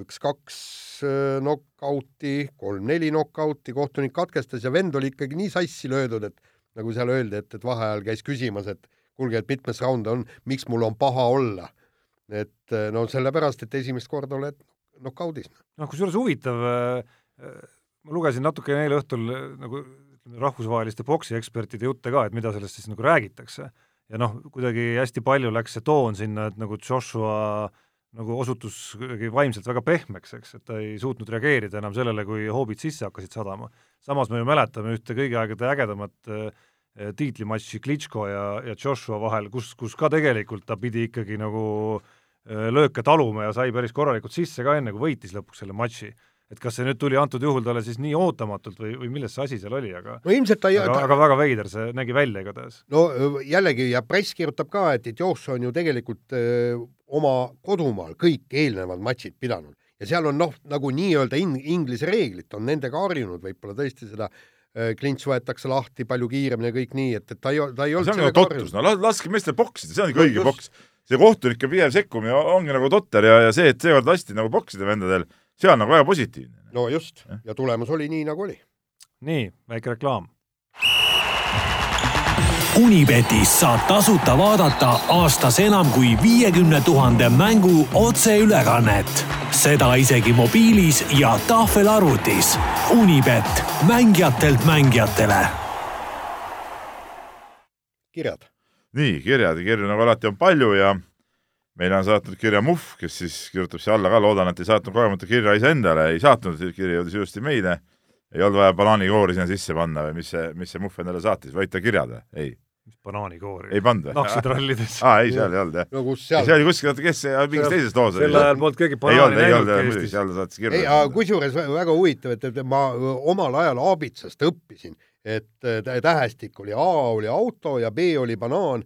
üks-kaks äh, nokauti, kolm-neli nokauti, kohtunik katkestas ja vend oli ikkagi nii sassi löödud, et nagu seal öeldi, et, et vaheajal käis küsimas, et kuulge, et mitmes raund on, miks mul on paha olla. Et äh, no sellepärast, et esimest korda oled nokaudis. noh, kusjuures huvitav, äh, ma lugesin natuke eile õhtul nagu rahvusvaheliste poksiekspertide jutte ka, et mida sellest siis nagu räägitakse. ja noh, kuidagi hästi palju läks see toon sinna, et nagu Joshua nagu osutus kuidagi vaimselt väga pehmeks, eks, et ta ei suutnud reageerida enam sellele, kui hoobid sisse hakkasid sadama. samas me ju mäletame ühte kõigi aegade ägedamat äh, tiitlimatši Klitško ja, ja Joshua vahel, kus, kus ka tegelikult ta pidi ikkagi nagu äh, lööke taluma ja sai päris korralikult sisse ka, enne kui võitis lõpuks selle matši et kas see nüüd tuli antud juhul talle siis nii ootamatult või, või milles see asi seal oli, aga no ilmselt ta ei aga, ta... aga väga veider see nägi välja igatahes. no jällegi, ja press kirjutab ka, et, et Joshua on ju tegelikult öö, oma kodumaal kõik eelnevad matšid pidanud ja seal on noh, nagu nii-öelda in-, inglise reeglit on nendega harjunud, võib-olla tõesti seda klints võetakse lahti palju kiiremini ja kõik nii, et, et ta ei, ta ei olnud see on nagu totrus, no laske meestel poksida, see ongi õige poks. See kohtunike pidev sekkumine ongi nagu totter ja, ja see, et seekord lasti nagu poksida vendadel see on nagu väga positiivne. no just, ja tulemus oli nii, nagu oli. nii, väike reklaam. Unibetis saab tasuta vaadata aastas enam kui viiekümne tuhande mängu otseülekannet. seda isegi mobiilis ja tahvelarvutis. Unibet, mängijatelt mängijatele. kirjad. Nii, kirjad ja kirju nagu alati on palju ja meile on saatnud kirja Muhv, kes siis kirjutab siia alla ka, loodan, et ei saatnud kogemata kirja iseendale, ei saatnud, kiri jõudis ilusti meile, ei olnud vaja banaanikoori sinna sisse panna või mis see, mis see Muhv endale saatis, vaid ta kirjad või? ei. mis banaanikoori? ei pannud või? naksutrallides. aa, ei, seal ei olnud jah. no kus seal? see oli kuskil, oota, kes see, mingis teises loos oli? sel ajal polnud keegi banaani näinud Eestis. seal saatis kirja. ei, aga kusjuures väga huvitav, et, et ma omal ajal Aabitsast õppisin, et tähestik oli A oli auto ja B oli banaan.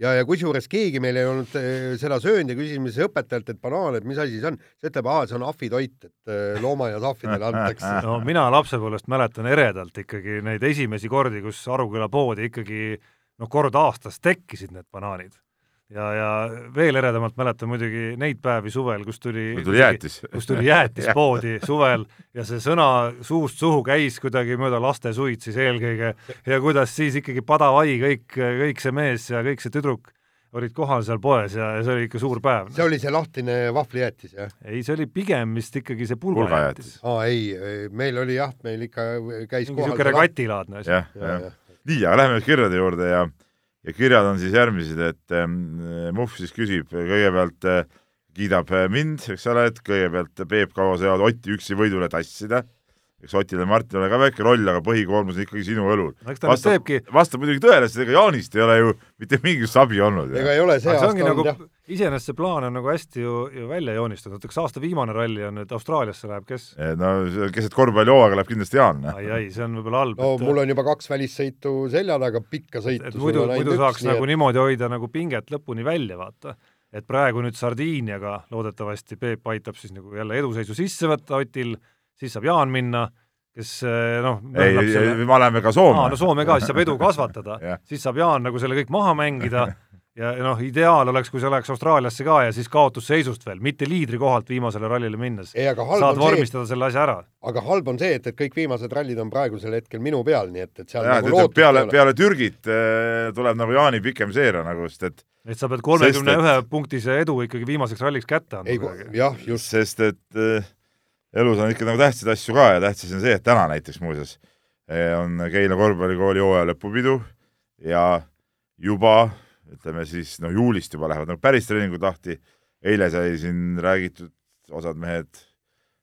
Ja, ja kusjuures keegi meil ei olnud eh, seda söönud ja küsisime siis õpetajalt, et banaan, et mis asi see on, siis ütleb, aa, see on ahvitoit, et eh, loomaaias ahvidele antakse. no mina lapsepõlvest mäletan eredalt ikkagi neid esimesi kordi, kus Aruküla poodi ikkagi noh, kord aastas tekkisid need banaanid ja, ja veel eredamalt mäletan muidugi neid päevi suvel, kus tuli, tuli jäätis, kus tuli jäätis poodi suvel ja see sõna suust suhu käis kuidagi mööda laste suid siis eelkõige ja kuidas siis ikkagi padavai kõik, kõik see mees ja kõik see tüdruk olid kohal seal poes ja, ja see oli ikka suur päev. see oli see lahtine vahvlijäätis, jah? ei, see oli pigem vist ikkagi see pulgajäätis. aa ei, meil oli jah, meil ikka käis mingi niisugune regatilaadne asi. jah, jah. nii, aga lähme kirjade juurde ja ja kirjad on siis järgmised, et äh, Muhv siis küsib kõigepealt äh, kiidab mind, eks ole, et kõigepealt Peep Kaua saavad Otti üksi võidule tassida eks Otil ja Martinil ole ka väike roll, aga põhikoormus on ikkagi sinu õlul. vastab, vastab muidugi tõele, sest ega Jaanist ei ole ju mitte mingisugust abi olnud. ega ei ole see aasta olnud nagu, jah. Iseenesest see plaan on nagu hästi ju, ju välja joonistatud, eks aasta viimane ralli on nüüd Austraaliasse läheb, kes? no keset korvpallihooaega läheb kindlasti Jaan. ai, ai, see on võib-olla halb. no et... mul on juba kaks välissõitu selja taga, pikka sõitu. muidu, muidu saaks nagu et... niimoodi hoida nagu pinget lõpuni välja, vaata et praegu nüüd Sardiiniaga loodetavasti Peep aitab siis nagu jälle eduseisu sisse võtta Otil siis saab Jaan minna, kes eh, noh ei, ei, me oleme ka Soome. no Soome ka, siis saab edu kasvatada siis saab Jaan nagu selle kõik maha mängida ja noh, ideaal oleks, kui see läheks Austraaliasse ka ja siis kaotusseisust veel, mitte liidri kohalt viimasele rallile minnes. saad vormistada see, selle asja ära. aga halb on see, et, et kõik viimased rallid on praegusel hetkel minu peal, nii et, et seal ja, nagu peale, peale Türgit äh, tuleb nagu Jaani pikem seeria nagu, sest et et sa pead kolmekümne ühe punktise edu ikkagi viimaseks ralliks kätte andma. jah, just. sest et äh, elus on ikka nagu tähtsaid asju ka ja tähtis on see, et täna näiteks muuseas eh, on Keila korvpallikooli hooaja lõpupidu ja juba ütleme siis no juulist juba lähevad nagu päris treeningud lahti. eile sai siin räägitud, osad mehed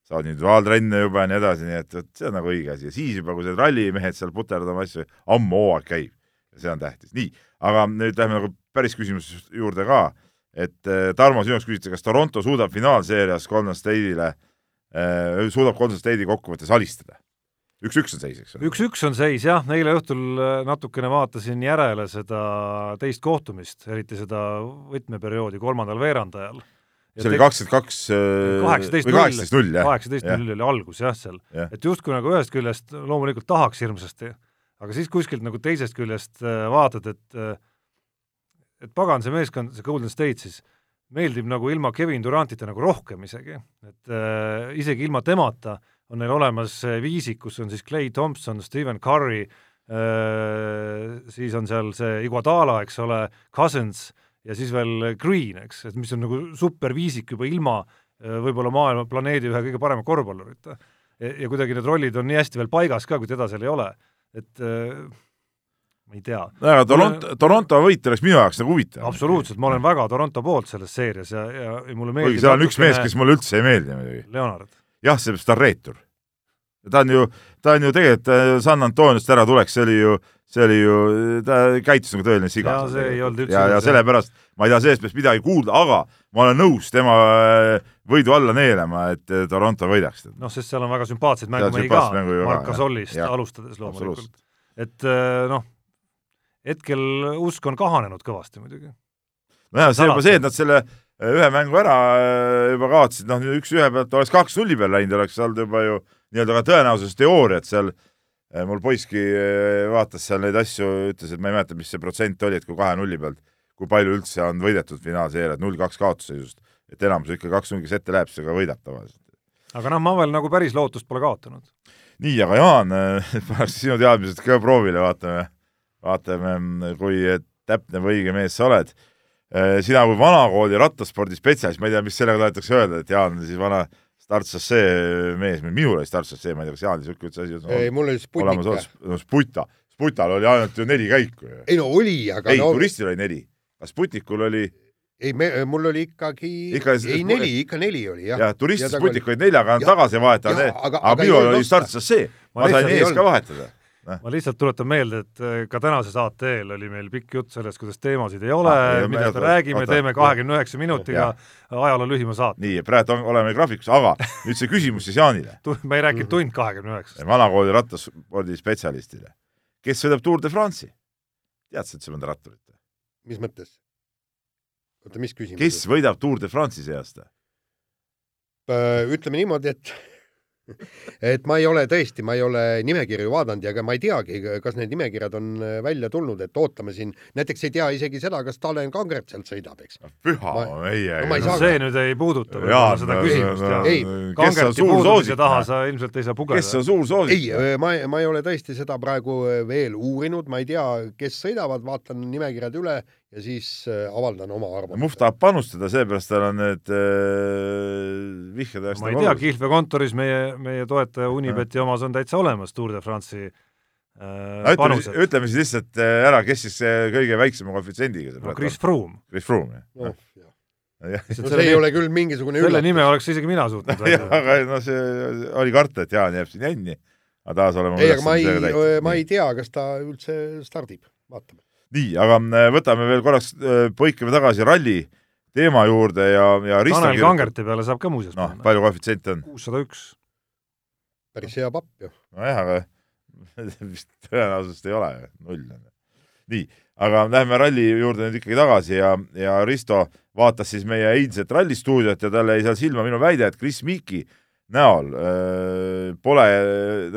saavad individuaaltrenne juba ja nii edasi, nii et, et see on nagu õige asi ja siis juba, kui see rallimehed seal puterdavad oma asju, ammu hooaeg käib ja see on tähtis. nii, aga nüüd lähme nagu päris küsimuse juurde ka, et eh, Tarmo, sinu jaoks küsitakse, kas Toronto suudab finaalseerias Golden State'ile äh, Äh, suudab Golden State'i kokkuvõttes alistada. Üks-üks on seis, eks ole? üks-üks on seis jah, eile õhtul äh, natukene vaatasin järele seda teist kohtumist, eriti seda võtmeperioodi kolmandal veerandajal. see oli kakskümmend kaks äh, kaheksateist null, kaheksateist null oli algus jah seal ja., et justkui nagu ühest küljest loomulikult tahaks hirmsasti, aga siis kuskilt nagu teisest küljest vaatad, et et pagan, see meeskond, see Golden State siis meeldib nagu ilma Kevin Durantita nagu rohkem isegi, et äh, isegi ilma temata on neil olemas viisik, kus on siis Clay Thompson, Stephen Curry äh,, siis on seal see Iguodala, eks ole, Cousins ja siis veel Green, eks, et mis on nagu superviisik juba ilma äh, võib-olla maailma planeedi ühe kõige parema korvpallurita. ja kuidagi need rollid on nii hästi veel paigas ka, kui teda seal ei ole, et äh, ma ei tea. aga Toronto, Toronto võit oleks minu jaoks nagu huvitav. absoluutselt, ma olen väga Toronto poolt selles seerias ja, ja, ja mulle meeldib kuigi seal on üks mees, kes mulle üldse ei meeldi muidugi. Leonard. Jah, seepärast ta on reetur. ta on ju, ta on ju tegelikult äh, San Antoniost ära tuleks, see oli ju, see oli ju, ta käitus nagu tõeline siga. ja see ei olnud üldse ja, ja sellepärast ma ei taha sellest midagi kuulda, aga ma olen nõus tema äh, võidu alla neelama, et äh, Toronto võidaks. noh, sest seal on väga sümpaatseid mängumehi ka, Mark Gasolist alustades loomulikult. et noh hetkel usk on kahanenud kõvasti muidugi. nojah, see juba see, et nad selle äh, ühe mängu ära äh, juba kaotasid, noh, üks-ühe pealt oleks kaks nulli peal läinud, oleks olnud juba ju nii-öelda ka tõenäosusteooriat seal, äh, mul poiski vaatas seal neid asju, ütles, et ma ei mäleta, mis see protsent oli, et kui kahe nulli pealt, kui palju üldse on võidetud finaalseeriat, null-kaks kaotusseisust, et enamus ikka kaks-null, kes ette läheb, see ka võidab tavaliselt. aga noh, ma veel nagu päris lootust pole kaotanud. nii, aga Jaan, paneks sinu teadmised ka proovile, vaatame vaatame, kui täpne või õige mees sa oled. Äh, sina kui vanakooli rattaspordi spetsialist, ma ei tea, mis sellega tahetakse öelda, et Jaan siis vana startsassee mees, minul oli startsassee, ma ei tea, kas Jaanil niisugune üldse asi on? ei, mul oli Sputnik. no Sputa, Sputal oli ainult ju neli käiku ju. ei no oli, aga ei no..., turistil oli neli, aga Sputnikul oli ei, me, mul oli ikkagi ikka, ei neli, ikka neli oli jah. jah, turist ja Sputnik oli neljaga tagasi vahetada, aga, aga, aga minul oli startsassee, ma sain ees ka vahetada ma lihtsalt tuletan meelde, et äh, ka tänase saate eel oli meil pikk jutt sellest, kuidas teemasid ei ole ah,, millest me räägime, teeme kahekümne üheksa minutiga ajaloo lühima saate. nii, praegu on, oleme graafikus, aga nüüd see küsimus siis Jaanile ma ei rääkinud tund kahekümne üheksast. vanakooli rattaspordispetsialistile. kes sõidab Tour de France'i? teadsid sa mõnda ratturit? mis mõttes? oota, mis küsimus? kes võidab Tour de France'i see aasta? Äh, ütleme niimoodi, et et ma ei ole tõesti, ma ei ole nimekirju vaadanud ja ega ma ei teagi, kas need nimekirjad on äh, välja tulnud, et ootame siin, näiteks ei tea isegi seda, kas Talen Kangert sealt sõidab, eks. püha ma, meie no,. No, see nüüd ei puuduta Jaa, seda küsimust no,. ei, Kangerti puudumise taha sa ilmselt ei saa pugeda. kes on suur soosik? ei, äh, ma, ma ei ole tõesti seda praegu veel uurinud, ma ei tea, kes sõidavad, vaatan nimekirjad üle ja siis äh, avaldan oma arvamuse. Muhv tahab panustada, seepärast tal on need äh, vihjed hästi ma ei tea, Kihlve kontoris meie, meie toetaja Unibeti omas on täitsa olemas Tour de France'i äh, ütleme, ütleme siis lihtsalt äh, ära, kes siis kõige väiksema koefitsiendiga no, Chris Froome. Chris Froome, jah. No,. Ja. no see ei ole küll mingisugune selle nime oleks isegi mina suutnud jah, aga no see oli karta, et Jaan jääb siin jänni, aga taas oleme ei, aga ma ei, ma ei tea, kas ta üldse stardib, vaatame nii, aga äh, võtame veel korraks, äh, põikame tagasi ralli teema juurde ja, ja Risto Tanel. Kangerti peale saab ka muuseas noh, palju koefitsiente on? kuussada üks. päris hea papp ju. nojah, aga vist tõenäosust ei ole, null on. nii, aga lähme ralli juurde nüüd ikkagi tagasi ja, ja Risto vaatas siis meie eilset rallistuudiot ja talle jäi seal silma minu väide, et Chris Meeki näol öö, äh, pole,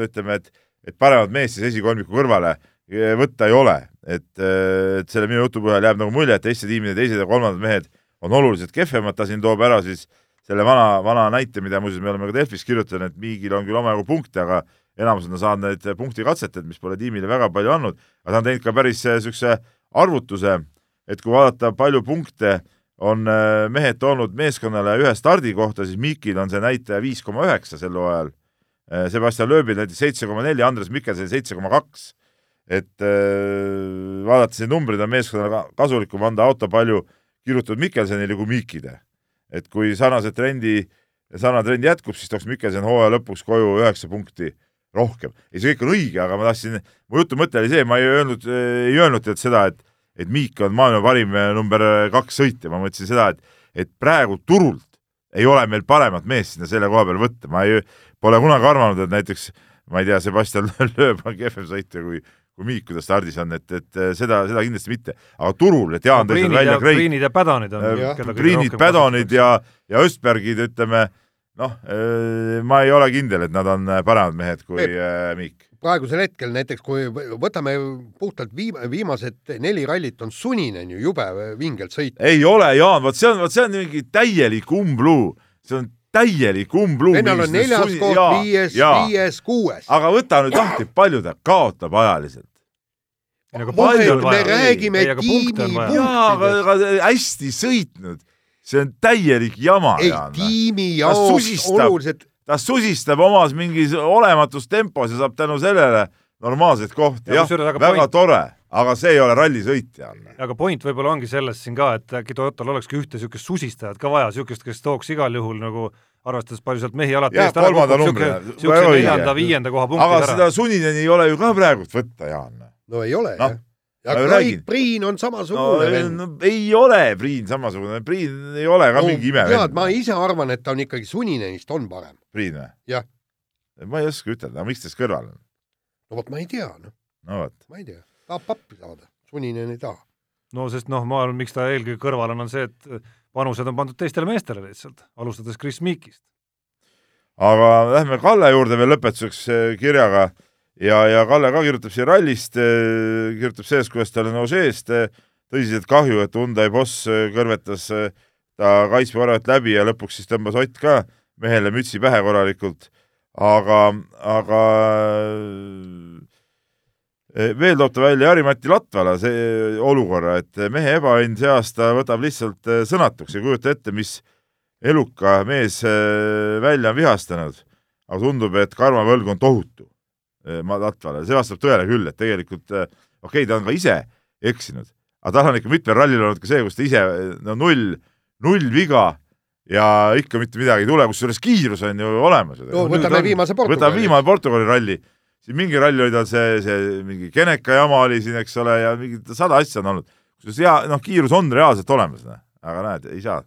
ütleme, et, et paremat meest siis esikolmiku kõrvale võtta ei ole, et, et selle minu jutu põhjal jääb nagu mulje, et teiste tiimide teised ja kolmandad mehed on oluliselt kehvemad, ta siin toob ära siis selle vana, vana näite, mida muuseas me oleme ka Delfis kirjutanud, et Miigil on küll omajagu punkte, aga enamus on saanud neid punktikatseteid, mis pole tiimile väga palju andnud, aga ta on teinud ka päris niisuguse arvutuse, et kui vaadata, palju punkte on äh, mehed toonud meeskonnale ühe stardi kohta, siis Miikil on see näitaja viis koma üheksa sel hooajal. Äh, Sebastian Loebil näiteks seitse koma neli, Andres Mikkelson seitse koma kaks et äh, vaadates neid numbreid, on meeskonnale kasulikum anda auto palju kirjutatud Mikkelsonile kui Miikide. et kui sarnase trendi, sarnane trend jätkub, siis tooks Mikkelson hooaja lõpuks koju üheksa punkti rohkem. ei, see kõik on õige, aga ma tahtsin, mu jutu mõte oli see, ma ei öelnud, ei öelnud et seda, et et Miik on maailma parim äh, number kaks sõitja, ma mõtlesin seda, et et praegu turult ei ole meil paremat meest sinna selle koha peal võtta, ma ei, pole kunagi arvanud, et näiteks ma ei tea, Sebastian Loeb on kehvem sõitja kui kui Miik, kuidas stardis on, et, et seda, seda kindlasti mitte. aga turul, et Jaan tõi seal välja Kreit. Priinid ja Pädonid on. Priinid, Pädonid ja, ja Östbergid, ütleme, noh, äh, ma ei ole kindel, et nad on paremad mehed kui Peep, äh, Miik. praegusel hetkel näiteks, kui võtame puhtalt viim-, viimased neli rallit on suninen ju jube vingelt sõita. ei ole, Jaan, vot see on, vot see on mingi täielik umbluu. see on täielik umbluu. vennal on neljas koht, viies, viies, kuues. aga võta nüüd lahti, palju ta kaotab ajaliselt me räägime tiimi punktidest. hästi sõitnud. see on täielik jama. ei, tiimi jaoks oluliselt. ta susistab omas mingis olematus tempos ja saab tänu sellele normaalseid kohti. jah, väga point... tore, aga see ei ole rallisõit, Jan. aga point võib-olla ongi selles siin ka, et äkki Toyotal olekski ühte niisugust susistajat ka vaja, niisugust, kes tooks igal juhul nagu arvestades palju sealt mehi alati eest ära kukub, niisuguse neljanda-viienda koha punktid ära. aga seda Sunineni ei ole ju ka praegult võtta, Jaan no ei ole no. jah. ja Craig Priin on samasugune no, vend no,. ei ole Priin samasugune, Priin ei ole ka no, mingi imevend. tead, ma ise arvan, et ta on ikkagi Suninenist on parem. Priin või? jah. ma ei oska ütelda, miks ta siis kõrval on? no vot, ma ei tea, noh. no vot. ma ei tea, tahab pappi saada, Suninen ei taha. no sest noh, ma arvan, miks ta eelkõige kõrval on, on see, et panused on pandud teistele meestele lihtsalt, alustades Chris Meekist. aga lähme Kalle juurde veel lõpetuseks eh, kirjaga ja, ja Kalle ka kirjutab siin rallist, eh, kirjutab sellest, kuidas tal on Ožeest tõsiselt kahju, et Hyundai boss kõrvetas ta kaitsevaravat läbi ja lõpuks siis tõmbas Ott ka mehele mütsi pähe korralikult. aga, aga veel toob ta välja Jari-Mati Latvala see olukorra, et mehe ebaõnn see aasta võtab lihtsalt sõnatuks, ei kujuta ette, mis eluka mees välja on vihastanud. aga tundub, et karmavõlg on tohutu Äh, Latvale, see vastab tõele küll, et tegelikult äh, okei okay,, ta on ka ise eksinud, aga tal on ikka mitmel rallil olnud ka see, kus ta ise no null, null viga ja ikka mitte midagi ei tule, kusjuures kiirus on ju olemas. no võtame viimase Portugali. võtame viimase Portugali ralli, siin mingi ralli oli tal see, see mingi Geneka jama oli siin, eks ole, ja mingi sada asja on olnud. kusjuures hea, noh, kiirus on reaalselt olemas, noh aga näed, ei saa.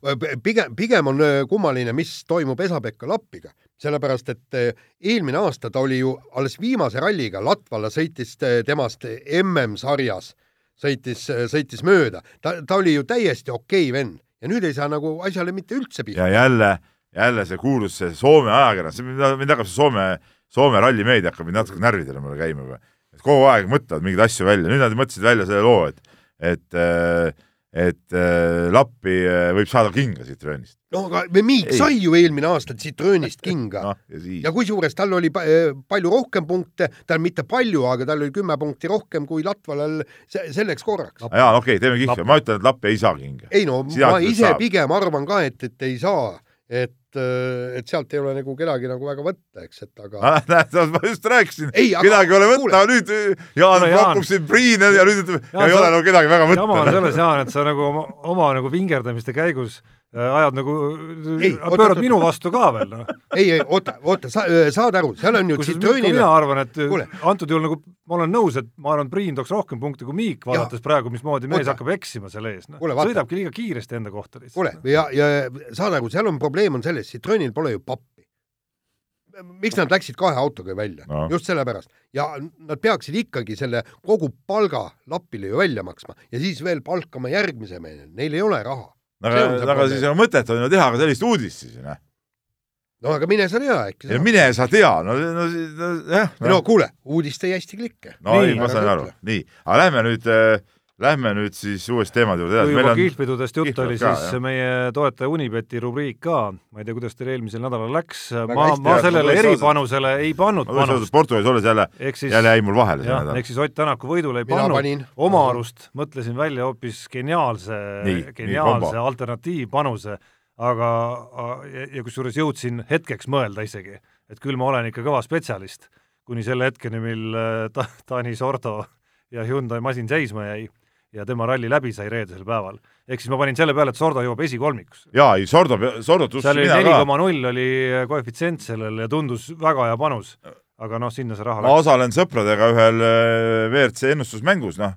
pigem, pigem on kummaline, mis toimub Esa-Pekka Lappiga, sellepärast et eelmine aasta ta oli ju alles viimase ralliga, Latvala sõitis temast MM-sarjas, sõitis, sõitis mööda, ta, ta oli ju täiesti okei okay vend ja nüüd ei saa nagu asjale mitte üldse pihta. ja jälle, jälle see kuulus see Soome ajakirjandus, mind hakkab see Soome, Soome rallimeedia hakkab mind natuke närvidele mulle käima juba. et kogu aeg mõtlevad mingeid asju välja, nüüd nad mõtlesid välja selle loo, et, et äh, et äh, Lappi äh, võib saada kinga Citroenist. no aga Miik sai ju eelmine aasta Citroenist kinga no, ja, ja kusjuures tal oli äh, palju rohkem punkte, tal mitte palju, aga tal oli kümme punkti rohkem kui Latvalal selleks korraks. jaa, okei okay,, teeme kihla, ma ütlen, et Lappi ei saa kinga. ei no Sina ma ise saab. pigem arvan ka, et, et ei saa, et et, et sealt ei ole nagu kedagi nagu väga võtta, eks, et aga ah,. näed, ma just rääkisin, kedagi ei ole võtta, nüüd Jaan pakub siin Priine ja nüüd ütleb, ei ole nagu kedagi väga võtta. jama on selles, Jaan, et sa nagu oma, oma nagu vingerdamiste käigus Äh, ajad nagu, pöörad minu vastu ka veel, noh. ei, ei, oota, oota, sa, äh, saad aru, seal on ju Citroenile mina arvan, et Kule. antud juhul nagu ma olen nõus, et ma arvan, Priin tooks rohkem punkte kui Miik, vaadates ja. praegu, mismoodi mees oota. hakkab eksima selle ees, noh. sõidabki liiga kiiresti enda kohta lihtsalt. kuule, ja, ja saad aru, seal on probleem on selles, Citroenil pole ju pappi. miks nad läksid kahe autoga välja no.? just sellepärast. ja nad peaksid ikkagi selle kogu palga Lapile ju välja maksma ja siis veel palkama järgmise mehe, neil ei ole raha aga, aga siis on mõtet on ju teha ka sellist uudist siis, noh. no aga mine sa tea, äkki mine sa tea, no, no, no jah no.. no kuule, uudist ei hästi klikke. no nii, ei, ma saan aru, nii, aga lähme nüüd äh, Lähme nüüd siis uuest teemade juurde edasi. kui juba on... kihlpidudest jutt oli, siis jah. meie toetaja Unibeti rubriik ka, ma ei tea, kuidas teil eelmisel nädalal läks, ma, ma sellele eripanusele ei pannud panust. Portugalis olles jälle, jälle jäi mul vahele see nädal. ehk siis Ott Tänaku võidule ei Mina pannud, oma arust mõtlesin välja hoopis geniaalse, geniaalse alternatiivpanuse, aga ja, ja kusjuures jõudsin hetkeks mõelda isegi, et küll ma olen ikka kõva spetsialist, kuni selle hetkeni, mil äh, ta, Taani Sordo ja Hyundai masin seisma jäi ja tema ralli läbi sai reedesel päeval. ehk siis ma panin selle peale, et Sordo jõuab esikolmikusse. jaa, ei Sordo, Sordot seal oli neli koma null oli koefitsient sellel ja tundus väga hea panus. aga noh, sinna see raha ma läks. osalen sõpradega ühel äh, WRC ennustusmängus, noh,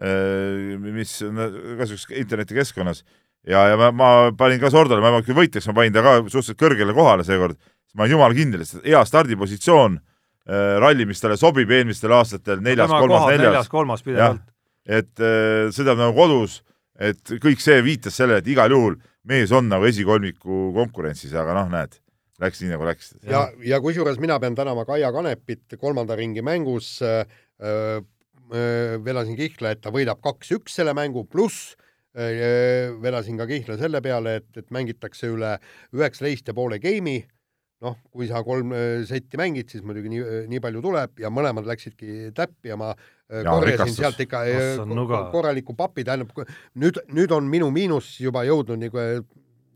äh, mis niisuguses internetikeskkonnas ja, ja ma, ma panin ka Sordole, ma küll võitjaks, ma panin ta ka suhteliselt kõrgele kohale seekord, ma olen jumala kindel, et hea stardipositsioon äh, ralli, mis talle sobib eelmistel aastatel, neljas, kolmas, neljas. neljas, kolmas pidevalt et äh, sõidab nagu kodus, et kõik see viitas sellele, et igal juhul mees on nagu esikolmiku konkurentsis, aga noh, näed, läks nii nagu läks. ja, ja kusjuures mina pean tänama Kaia Kanepit kolmanda ringi mängus äh,, äh, vedasin Kihla, et ta võidab kaks-üks selle mängu, pluss äh, vedasin ka Kihla selle peale, et, et mängitakse üle üheksateist ja poole geimi noh, kui sa kolm äh, setti mängid, siis muidugi nii, äh, nii palju tuleb ja mõlemad läksidki täppi ja ma äh, ja, korjasin rikastus. sealt ikka korraliku papi, tähendab nüüd, nüüd on minu miinus juba jõudnud nagu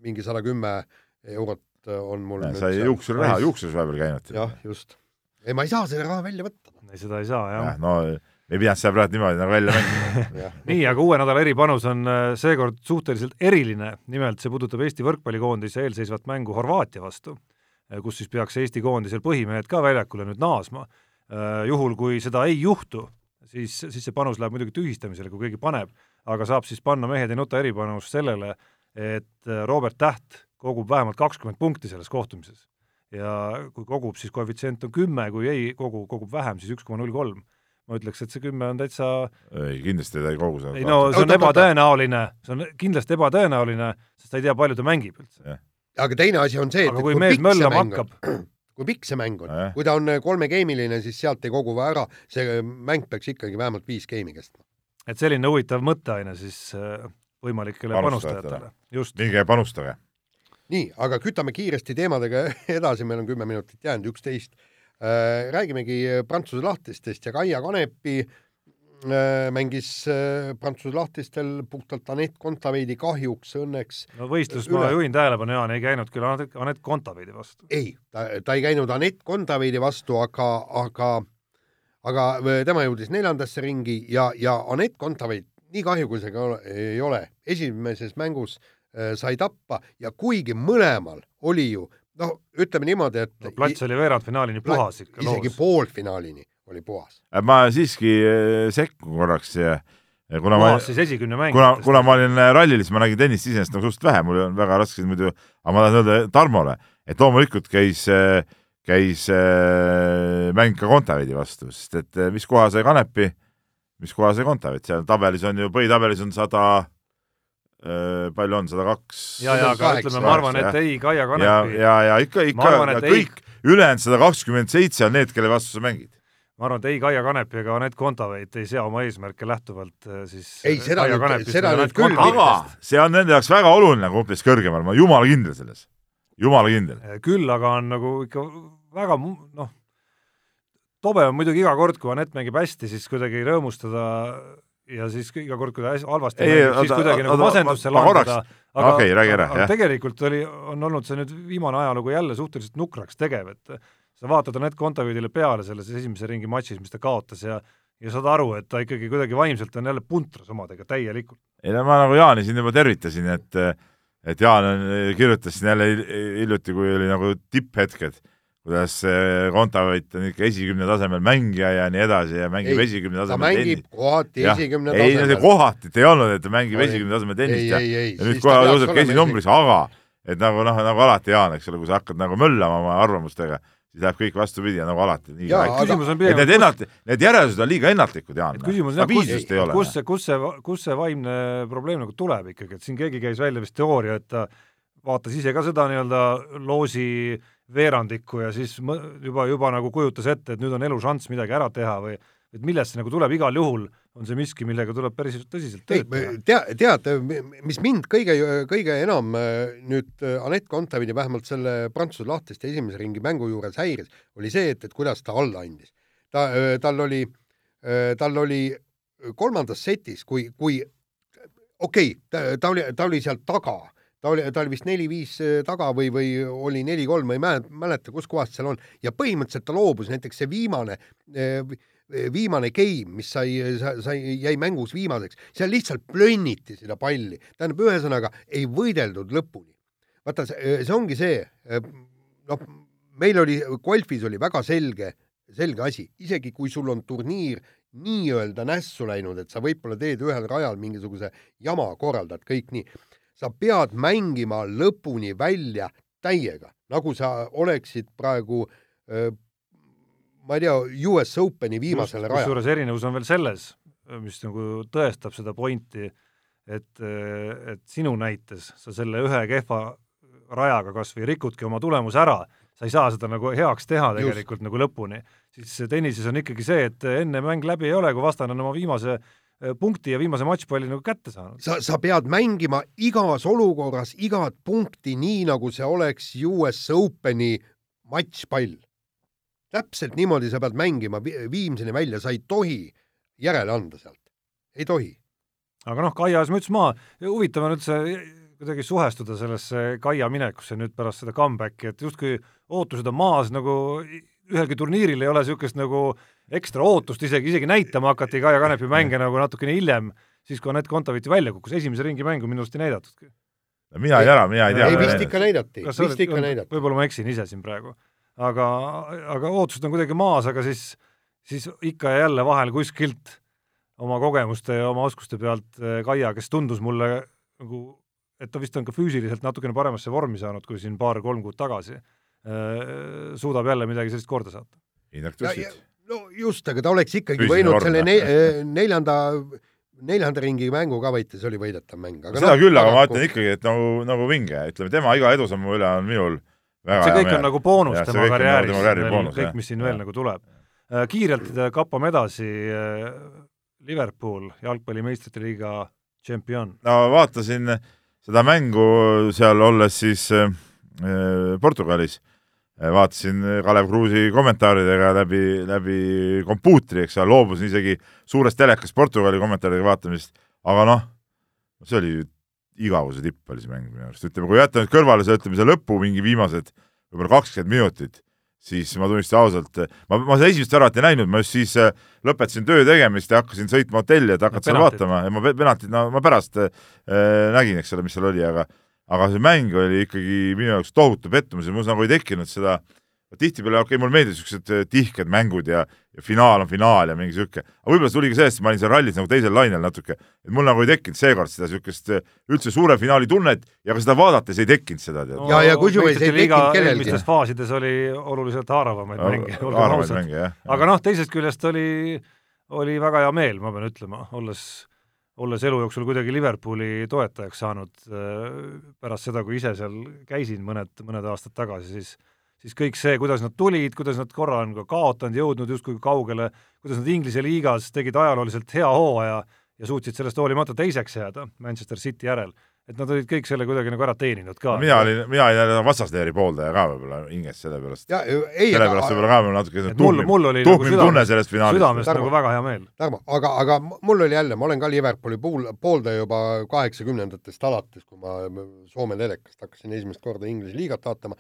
mingi sada kümme eurot on mul. sa ei juuksuraha, juuksuris vahepeal käinud. jah, just. ei, ma ei saa selle raha välja võtta. seda ei saa, jah ja,. no ei pidanud seda praegu niimoodi nagu välja mängima nii, aga uue nädala eripanus on seekord suhteliselt eriline, nimelt see puudutab Eesti võrkpallikoondise eelseisvat mängu Horvaatia vastu kus siis peaks Eesti koondisel põhimehed ka väljakule nüüd naasma. Äh, juhul, kui seda ei juhtu, siis, siis see panus läheb muidugi tühistamisele, kui keegi paneb, aga saab siis panna mehed ei nuta eripanust sellele, et äh, Robert Täht kogub vähemalt kakskümmend punkti selles kohtumises. ja kui kogub, siis koefitsient on kümme, kui ei kogu, kogub vähem, siis üks koma null kolm ma ütleks, et see kümme on täitsa ei, kindlasti ta ei kogu seda. ei no see on ebatõenäoline, see on kindlasti ebatõenäoline, sest ta ei tea, palju ta mängib üldse aga teine asi on see, et kui, kui mees möllama hakkab, kui pikk see mäng on, kui ta on äh, kolmegeimiline, siis sealt ei kogu ära, see äh, mäng peaks ikkagi vähemalt viis geimi kestma. et selline huvitav mõtteaine siis äh, võimalikele panustajatele, just. minge panustage. nii, aga kütame kiiresti teemadega edasi, meil on kümme minutit jäänud, üksteist. räägimegi Prantsuse lahtistest ja Kaia Kanepi äh, Äh, mängis äh, Prantsuse lahtistel puhtalt Anett Kontaveidi kahjuks õnneks. no võistlust ma juhin tähelepanu, Jaan, ei käinud küll Anett Kontaveidi vastu. ei, ta, ta ei käinud Anett Kontaveidi vastu, aga, aga, aga äh, tema jõudis neljandasse ringi ja, ja Anett Kontaveit, nii kahju kui see ka ei ole, esimeses mängus äh, sai tappa ja kuigi mõlemal oli ju noh, ütleme niimoodi, et no plats oli veerandfinaalini puhas ikka isegi poolfinaalini oli puhas. ma siiski sekkun korraks ja kuna ma, siis esikümne mängijatest. kuna, kuna ma olin rallil, siis ma nägin tennist iseenesest nagu suhteliselt vähe, mul on väga raske muidu, aga ma tahan öelda Tarmole, et loomulikult käis, käis mäng ka Kontaveidi vastu, sest et mis koha sai Kanepi, mis koha sai Kontaveit, seal tabelis on ju, põhitabelis on sada palju on, sada kaks? ja, ja aga ütleme, ma arvan, et ei, Kaia Kanepi. ja, ja, ja ikka, ikka, kõik ei... ülejäänud sada kakskümmend seitse on need, kelle vastu sa mängid ma arvan, et ei Kaia Kanepi ega Anett Kontaveit ei sea oma eesmärke lähtuvalt äh, siis ei, seda Kaia nüüd, seda nüüd küll aga see on nende jaoks väga oluline kumplist kõrgemal, ma olen jumala kindel selles, jumala kindel. Äh, küll aga on nagu ikka väga noh, tobe on muidugi iga kord, kui Anett mängib hästi, siis kuidagi rõõmustada ja siis iga kord, kui ta halvasti ei, mängib, siis kuidagi nagu masendusse langeda. aga okay, ära, jah. tegelikult oli, on olnud see nüüd viimane ajalugu jälle suhteliselt nukraks tegev, et sa vaatad Anett Kontaveidile peale selles esimese ringi matšis, mis ta kaotas ja ja saad aru, et ta ikkagi kuidagi vaimselt on jälle puntras omadega täielikult. ei no ma nagu Jaani siin juba tervitasin, et et Jaan kirjutas siin jälle hiljuti, kui oli nagu tipphetked, kuidas Kontaveit on ikka esikümne tasemel mängija ja nii edasi ja mängib ei, esikümne tasemel ta mängib tennist. kohati esikümne tasemel. ei, kohati ei olnud, et ta mängib esikümne tasemel tennist ja, ja nüüd kohe tõusebki esinumbriks, aga et nagu noh, nagu alati Jaan, eks ole, kui sa hakkad nagu möllama oma arvamustega, siis läheb kõik vastupidi, nagu alati. pigem need ennat-, need järeldused on liiga ennatlikud, Jaan. küsimus on jah, kus, kus see, kus see, kus see vaimne probleem nagu tuleb ikkagi, et siin keegi käis välja vist teooria, et ta vaatas ise ka seda nii-öelda loosi veerandikku ja siis juba, juba nagu kujutas ette, et nüüd on elušanss midagi ära teha või et millest see nagu tuleb igal juhul, on see miski, millega tuleb päris tõsiselt tööd teha. tea, tead, mis mind kõige, kõige enam äh, nüüd äh, Anett Kontavini vähemalt selle Prantsuse lahtiste esimese ringi mängu juures häiris, oli see, et, et kuidas ta alla andis. ta, äh, tal oli, tal oli kolmandas setis, kui, kui okei okay,, ta, oli, ta oli seal taga ta oli, ta oli vist neli-viis taga või, või oli neli-kolm, ma ei mäleta, kus kohast seal on, ja põhimõtteliselt ta loobus, näiteks see viimane viimane game, mis sai, sai, jäi mängus viimaseks, seal lihtsalt plönniti seda palli. tähendab, ühesõnaga ei võideldud lõpuni. vaata, see ongi see, noh, meil oli, golfis oli väga selge, selge asi, isegi kui sul on turniir nii-öelda nässu läinud, et sa võib-olla teed ühel rajal mingisuguse jama, korraldad kõik nii, sa pead mängima lõpuni välja täiega, nagu sa oleksid praegu öö, ma ei tea, US Openi viimasele rajale. kusjuures erinevus on veel selles, mis nagu tõestab seda pointi, et, et sinu näites sa selle ühe kehva rajaga kas või rikudki oma tulemuse ära, sa ei saa seda nagu heaks teha tegelikult Just. nagu lõpuni, siis tennises on ikkagi see, et enne mäng läbi ei ole, kui vastane on oma viimase eh, punkti ja viimase matšpalli nagu kätte saanud. sa, sa pead mängima igas olukorras igat punkti nii, nagu see oleks US Openi matšpall täpselt niimoodi sa pead mängima viimseni välja, sa ei tohi järele anda sealt, ei tohi. aga noh, Kaia ajas müts maha, huvitav on üldse kuidagi suhestuda sellesse Kaia minekusse nüüd pärast seda comeback'i, et justkui ootused on maas, nagu ühelgi turniiril ei ole niisugust nagu ekstra ootust isegi, isegi näitama hakati Kaia Kanepi mänge nagu natukene hiljem, siis kui Anett Kontaveit välja kukkus, esimese ringi mängu minu arust ei näidatudki. mina ei tea, mina ei tea. ei, vist ikka näidati, vist ikka näidati. võib-olla ma eksin ise siin praegu aga, aga ootused on kuidagi maas, aga siis, siis ikka ja jälle vahel kuskilt oma kogemuste ja oma oskuste pealt eh, Kaia, kes tundus mulle nagu, et ta vist on ka füüsiliselt natukene paremasse vormi saanud kui siin paar-kolm kuud tagasi, eh, suudab jälle midagi sellist korda saata. Indrek Tussit. no just, aga ta oleks ikkagi Füüsiline võinud selle ne eh, neljanda neljanda ringi mängu ka võitis, oli võidetav mäng. seda no, küll, aga ma ütlen ikkagi, et nagu, nagu vinge, ütleme, tema iga edusammu üle on minul see kõik on nagu boonus ja, tema karjääris, nagu kõik, mis siin veel nagu tuleb. Äh, kiirelt äh, kapame edasi, äh, Liverpool, jalgpallimeistrite liiga tšempion. no vaatasin seda mängu seal olles siis äh, Portugalis, vaatasin Kalev Kruusi kommentaaridega läbi, läbi kompuutri, eks ole, loobusin isegi suurest telekast Portugali kommentaaridega vaatamist, aga noh, see oli igavuse tipp oli see mäng minu arust, ütleme, kui jätta nüüd kõrvale see, ütleme see lõpu mingi viimased võib-olla kakskümmend minutit, siis ma tunnistan ausalt, ma, ma seda esimest väravat ei näinud, ma just siis äh, lõpetasin töö tegemist ja hakkasin sõitma hotelli, et hakata seal vaatama. Ja ma penaltit, no ma pärast äh, nägin, eks ole, mis seal oli, aga aga see mäng oli ikkagi minu jaoks tohutu pettumus ja mul nagu ei tekkinud seda tihtipeale, okei okay,, mulle meeldivad niisugused äh, tihked mängud ja, finaal on finaal ja mingi sihuke, aga võib-olla see tuligi sellest, et ma olin seal rallis nagu teisel lainel natuke, et mul nagu ei tekkinud seekord seda siukest äh, üldse suure finaali tunnet ja ka seda vaadates ei tekkinud seda tead no,. ja, ja kusjuures ei tekkinud kellelgi. eelmistes faasides oli oluliselt haaravamaid mänge, olgem ausad. aga noh, teisest küljest oli, oli väga hea meel, ma pean ütlema, olles olles elu jooksul kuidagi Liverpooli toetajaks saanud äh, pärast seda, kui ise seal käisin mõned, mõned aastad tagasi, siis siis kõik see, kuidas nad tulid, kuidas nad korra on ka kaotanud, jõudnud justkui kaugele, kuidas nad Inglise liigas tegid ajalooliselt hea hooaja ja suutsid sellest hoolimata teiseks jääda Manchester City järel et nad olid kõik selle kuidagi nagu ära teeninud ka. mina olin, mina olin jälle vastasleeri pooldaja ka võib-olla hinges selle pärast. sellepärast võib-olla ka mul natuke tuhmim, tuhmim nagu tunne sellest finaalist. südamest Tarmo, nagu väga hea meel. Tarmo, aga, aga mul oli jälle, ma olen ka Liverpooli pool, pooldaja juba kaheksakümnendatest alates, kui ma Soome telekast hakkasin esimest korda Inglise liigat vaatama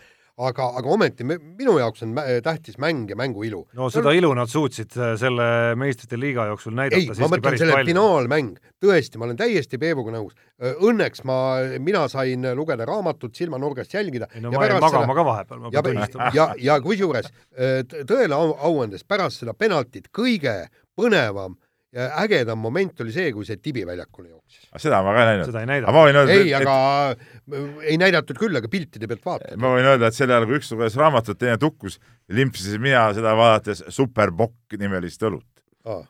aga, aga ometi me, minu jaoks on tähtis mäng ja mängu ilu. no seda ilu nad suutsid äh, selle meistrite liiga jooksul näidata ei, ma mõtlen selle palju. finaalmäng, tõesti, ma olen täiesti Peebuga nõus. Õnneks ma, mina sain lugeda raamatut silmanurgast jälgida. ei no ma jäin magama selle... ka vahepeal, ma pean tunnistama. ja, ja, ja kusjuures tõele au, au andes pärast seda penaltit kõige põnevam ja ägedam moment oli see, kui see Tibi väljakule jooksis. seda ma ka ei näinud. seda ei näidata. ei, aga et... ei näidatud küll, aga piltide pealt vaatad. ma võin öelda, et sel ajal, kui üks luges raamatut, teine tukkus, limpsisin mina seda vaadates Superbock nimelist õlut ah,.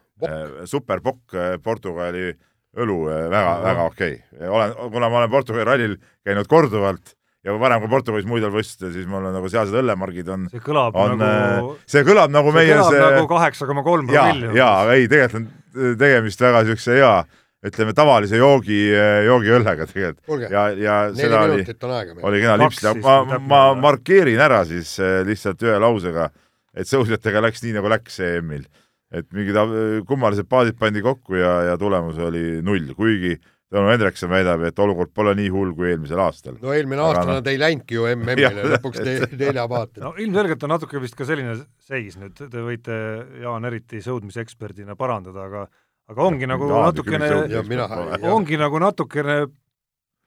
Superbock, Portugali õlu väga, väga okei okay.. olen, kuna ma olen Portugali rallil käinud korduvalt ja varem, kui Portugalis muidel võistlustel, siis mul on nagu sealsed õllemargid on. see kõlab on, nagu. see kõlab nagu see meie kõlab see. nagu kaheksa koma kolm promilli. jaa, aga ei, tegelikult on tegemist väga siukse hea, ütleme tavalise joogi, joogiõllega tegelikult. ja, ja seda oli, oli kena lips, ma, ma markeerin ära siis eh, lihtsalt ühe lausega, et sõusjatega läks nii, nagu läks EM-il. et mingid kummalised paadid pandi kokku ja, ja tulemus oli null, kuigi Tõnu Hendrikson väidab, et olukord pole nii hull kui eelmisel aastal. no eelmine aasta no... nad ei läinudki ju MM-ile lõpuks te, nelja paati. no ilmselgelt on natuke vist ka selline seis nüüd, te võite, Jaan, eriti sõudmiseksperdina parandada, aga aga ongi nagu ja, natukene, ongi nagu natukene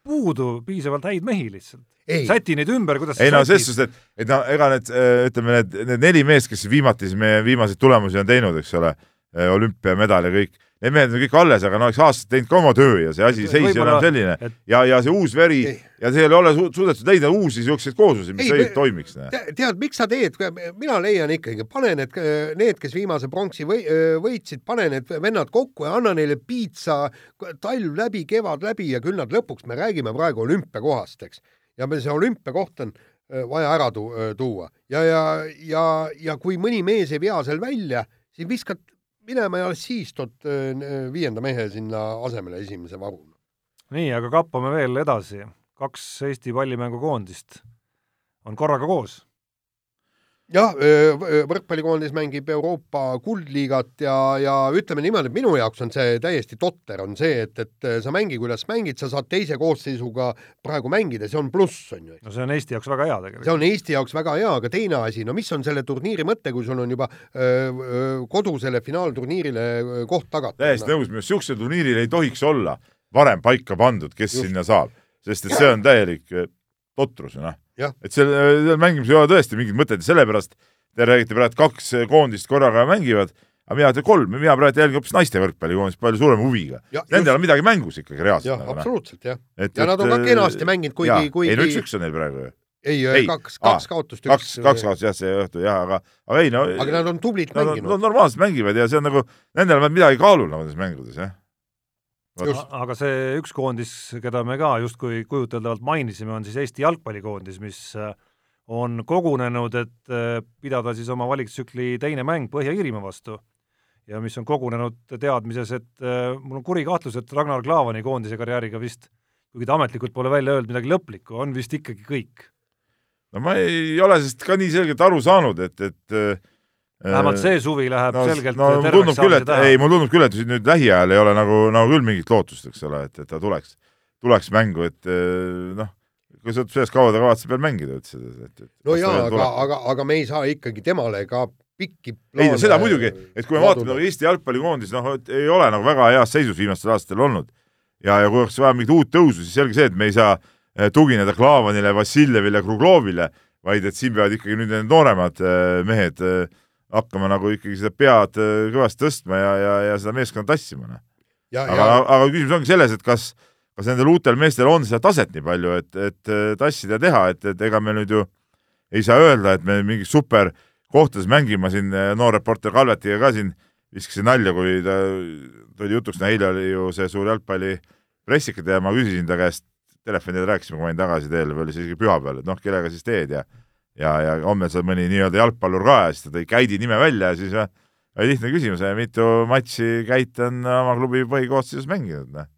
puudu piisavalt häid mehi lihtsalt. säti neid ümber, kuidas ei no selles suhtes, et, et no ega need, ütleme, need, need neli meest, kes viimati siis meie viimaseid tulemusi on teinud, eks ole, olümpiamedal ja kõik need mehed on kõik alles, aga no eks aastaid teinud ka oma töö ja see asi seis ei ole enam selline et... ja, ja see uus veri ei. ja seal ei ole su suudetud leida uusi siukseid kooslusi, mis ei, toimiks te,. tead, miks sa teed, mina leian ikkagi, pane need, need, kes viimase pronksi või, võitsid, pane need vennad kokku ja anna neile piitsa talv läbi, kevad läbi ja küll nad lõpuks, me räägime praegu olümpiakohast, eks. ja meil see olümpiakoht on vaja ära tu tuua ja, ja, ja, ja kui mõni mees ei vea seal välja, siis viskad minema ja alles siis tood viienda mehe sinna asemele esimese varuna. nii, aga kappame veel edasi. kaks Eesti pallimängukoondist on korraga koos jah, võrkpallikoondis mängib Euroopa kuldliigat ja, ja ütleme niimoodi, et minu jaoks on see täiesti totter, on see, et, et sa mängi, kuidas mängid, sa saad teise koosseisuga praegu mängida, see on pluss, on ju. no see on Eesti jaoks väga hea tegelikult. see on Eesti jaoks väga hea, aga teine asi, no mis on selle turniiri mõte, kui sul on juba öö, öö, kodusele finaalturniirile koht tagatud? täiesti nõus, minu arust niisugusel turniiril ei tohiks olla varem paika pandud, kes Just. sinna saab, sest et see on täielik totrus, noh et seal, seal mängimisel ei ole tõesti mingit mõtet ja sellepärast te räägite praegu, et kaks koondist korraga mängivad, aga mina ütlen kolm, mina praegu jälgin hoopis naiste võrkpallikoondist palju suurema huviga. Nendel on midagi mängus ikkagi reaalselt. noh. absoluutselt jah. ja nad on ka kenasti mänginud, kuigi, kuigi ei no üks-üks on neil praegu ju ei, ei, kaks, kaks kaotust. kaks, kaks kaotust jah, see õhtu jah, aga, aga ei no. aga nad on tublid mänginud. Nad normaalselt mängivad ja see on nagu, nendel on midagi kaalul nendes mängudes jah aga see üks koondis, keda me ka justkui kujuteldavalt mainisime, on siis Eesti jalgpallikoondis, mis äh, on kogunenud, et äh, pidada siis oma valiktsükli teine mäng Põhja-Iirimaa vastu. ja mis on kogunenud teadmises, et äh, mul on kuri kahtlus, et Ragnar Klavani koondise karjääriga vist, kuigi ta ametlikult pole välja öelnud midagi lõplikku, on vist ikkagi kõik. no ma ei ole sellest ka nii selgelt aru saanud, et, et vähemalt see suvi läheb no, selgelt no, tundub küll, et ei, mulle tundub küll, et nüüd lähiajal ei ole nagu, nagu küll mingit lootust, eks ole, et, et ta tuleks, tuleks mängu, et eh, noh, kui sõltub sellest, kaua ta kavatseb veel mängida, ütlesid, et, et no jaa, aga, aga, aga me ei saa ikkagi temale ka pikki plaane ei no seda muidugi, et kui me vaatame nagu Eesti jalgpallikoondis, noh, ei ole nagu väga heas seisus viimastel aastatel olnud. ja, ja kui oleks vaja mingit uut tõusu, siis selge see, et me ei saa eh, tugineda Klavanile, Vassiljevile, Kruglovile, vaid et siin peavad ikkagi nüüd need nooremad eh, mehed äh, hakkama nagu ikkagi seda pead äh, kõvasti tõstma ja, ja, ja seda meeskonda tassima. Noh. aga, aga küsimus ongi selles, et kas, kas nendel uutel meestel on seda taset nii palju, et, et tassida ja teha, et, et ega me nüüd ju ei saa öelda, et me mingi super kohtades mängima siin, noor reporter Kalvetiga ka siin viskasin nalja, kui ta tuli jutuks, no eile oli ju see suur jalgpalli pressikate ja ma küsisin ta käest, telefoni teel rääkisime, kui ma olin tagasiteel või oli see isegi pühapäeval, et noh, kellega siis teed ja ja, ja homme seal mõni nii-öelda jalgpallur ka ja siis ta tõi Käidi nime välja ja siis oli lihtne küsimus, mitu matši Käit on oma klubi põhikoosseisus mänginud, noh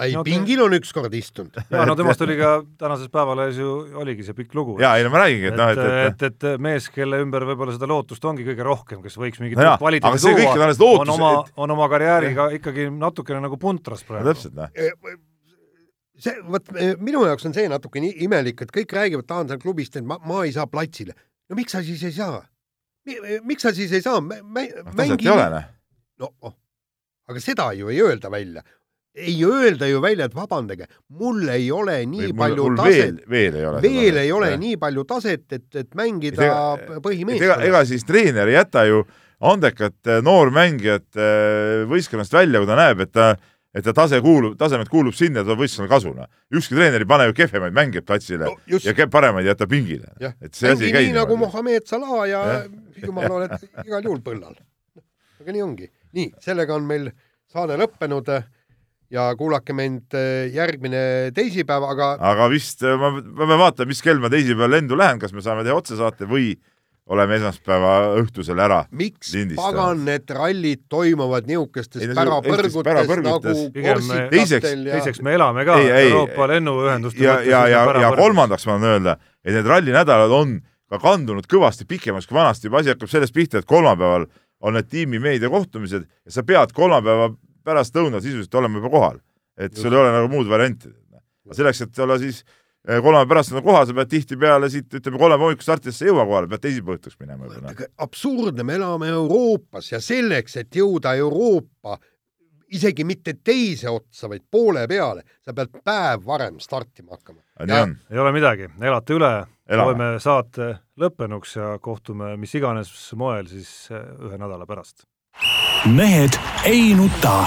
ei no,, pingil on ükskord istunud. ja no temast oli ka tänases Päevalehes ju oligi see pikk lugu. ja ei no ma räägingi, et noh, et, et, et, et mees, kelle ümber võib-olla seda lootust ongi kõige rohkem, kes võiks mingit no kvaliteeti tuua, on, oma, on oma karjääriga ikkagi natukene nagu puntras praegu no,. täpselt, noh e, see, vot e, minu jaoks on see natuke nii imelik, et kõik räägivad, tahan seal klubist, et ma, ma ei saa platsile. no miks sa siis ei saa? miks sa siis ei saa? mängi. Noh. no oh, aga seda ju ei öelda välja ei öelda ju välja, et vabandage, mul ei ole nii Või palju mul, mul taset, veel, ei ole, veel ei ole ja. nii palju taset, et, et mängida põhimeeskonda. ega, ega siis treener ei jäta ju andekat eh, noormängijat eh, võistkonnast välja, kui ta näeb, et ta et ta tase kuulub, tasemed kuulub sinna, ta võistkonna kasuna. ükski treener ei pane ju kehvemaid mängijaid platsile no, just. ja paremaid ei jäta pingile. et see asi ei käi nii nagu Mohammed Salah ja, ja jumal oled igal juhul põllal. aga nii ongi. nii, sellega on meil saade lõppenud ja kuulake mind järgmine teisipäev, aga aga vist, ma, ma pean vaatama, mis kell ma teisipäeval lendu lähen, kas me saame teha otsesaate või oleme esmaspäeva õhtusel ära miks pagan need rallid toimuvad niisugustes pärapõrgutes nagu teiseks, teiseks me elame ka ei, ei, Euroopa lennuühenduste ja, ja, ja, ja kolmandaks ma tahan öelda, et need rallinädalad on ka kandunud kõvasti pikemaks kui vanasti, juba asi hakkab sellest pihta, et kolmapäeval on need tiimimeedia kohtumised ja sa pead kolmapäeva pärastlõunal sisuliselt olema juba kohal. et sul ei ole nagu muud varianti. selleks, et olla siis eh, kolmapäeva pärastlõunal kohal, sa pead tihtipeale siit, ütleme, kolmapäeva hommikul startidesse ei jõua kohale, pead teisipäeva õhtuks minema juba. absurdne, me elame Euroopas ja selleks, et jõuda Euroopa isegi mitte teise otsa, vaid poole peale, sa pead päev varem startima hakkama. ei ole midagi, elate üle, loeme saate lõppenuks ja kohtume mis iganes moel siis eh, ühe nädala pärast mehed ei nuta.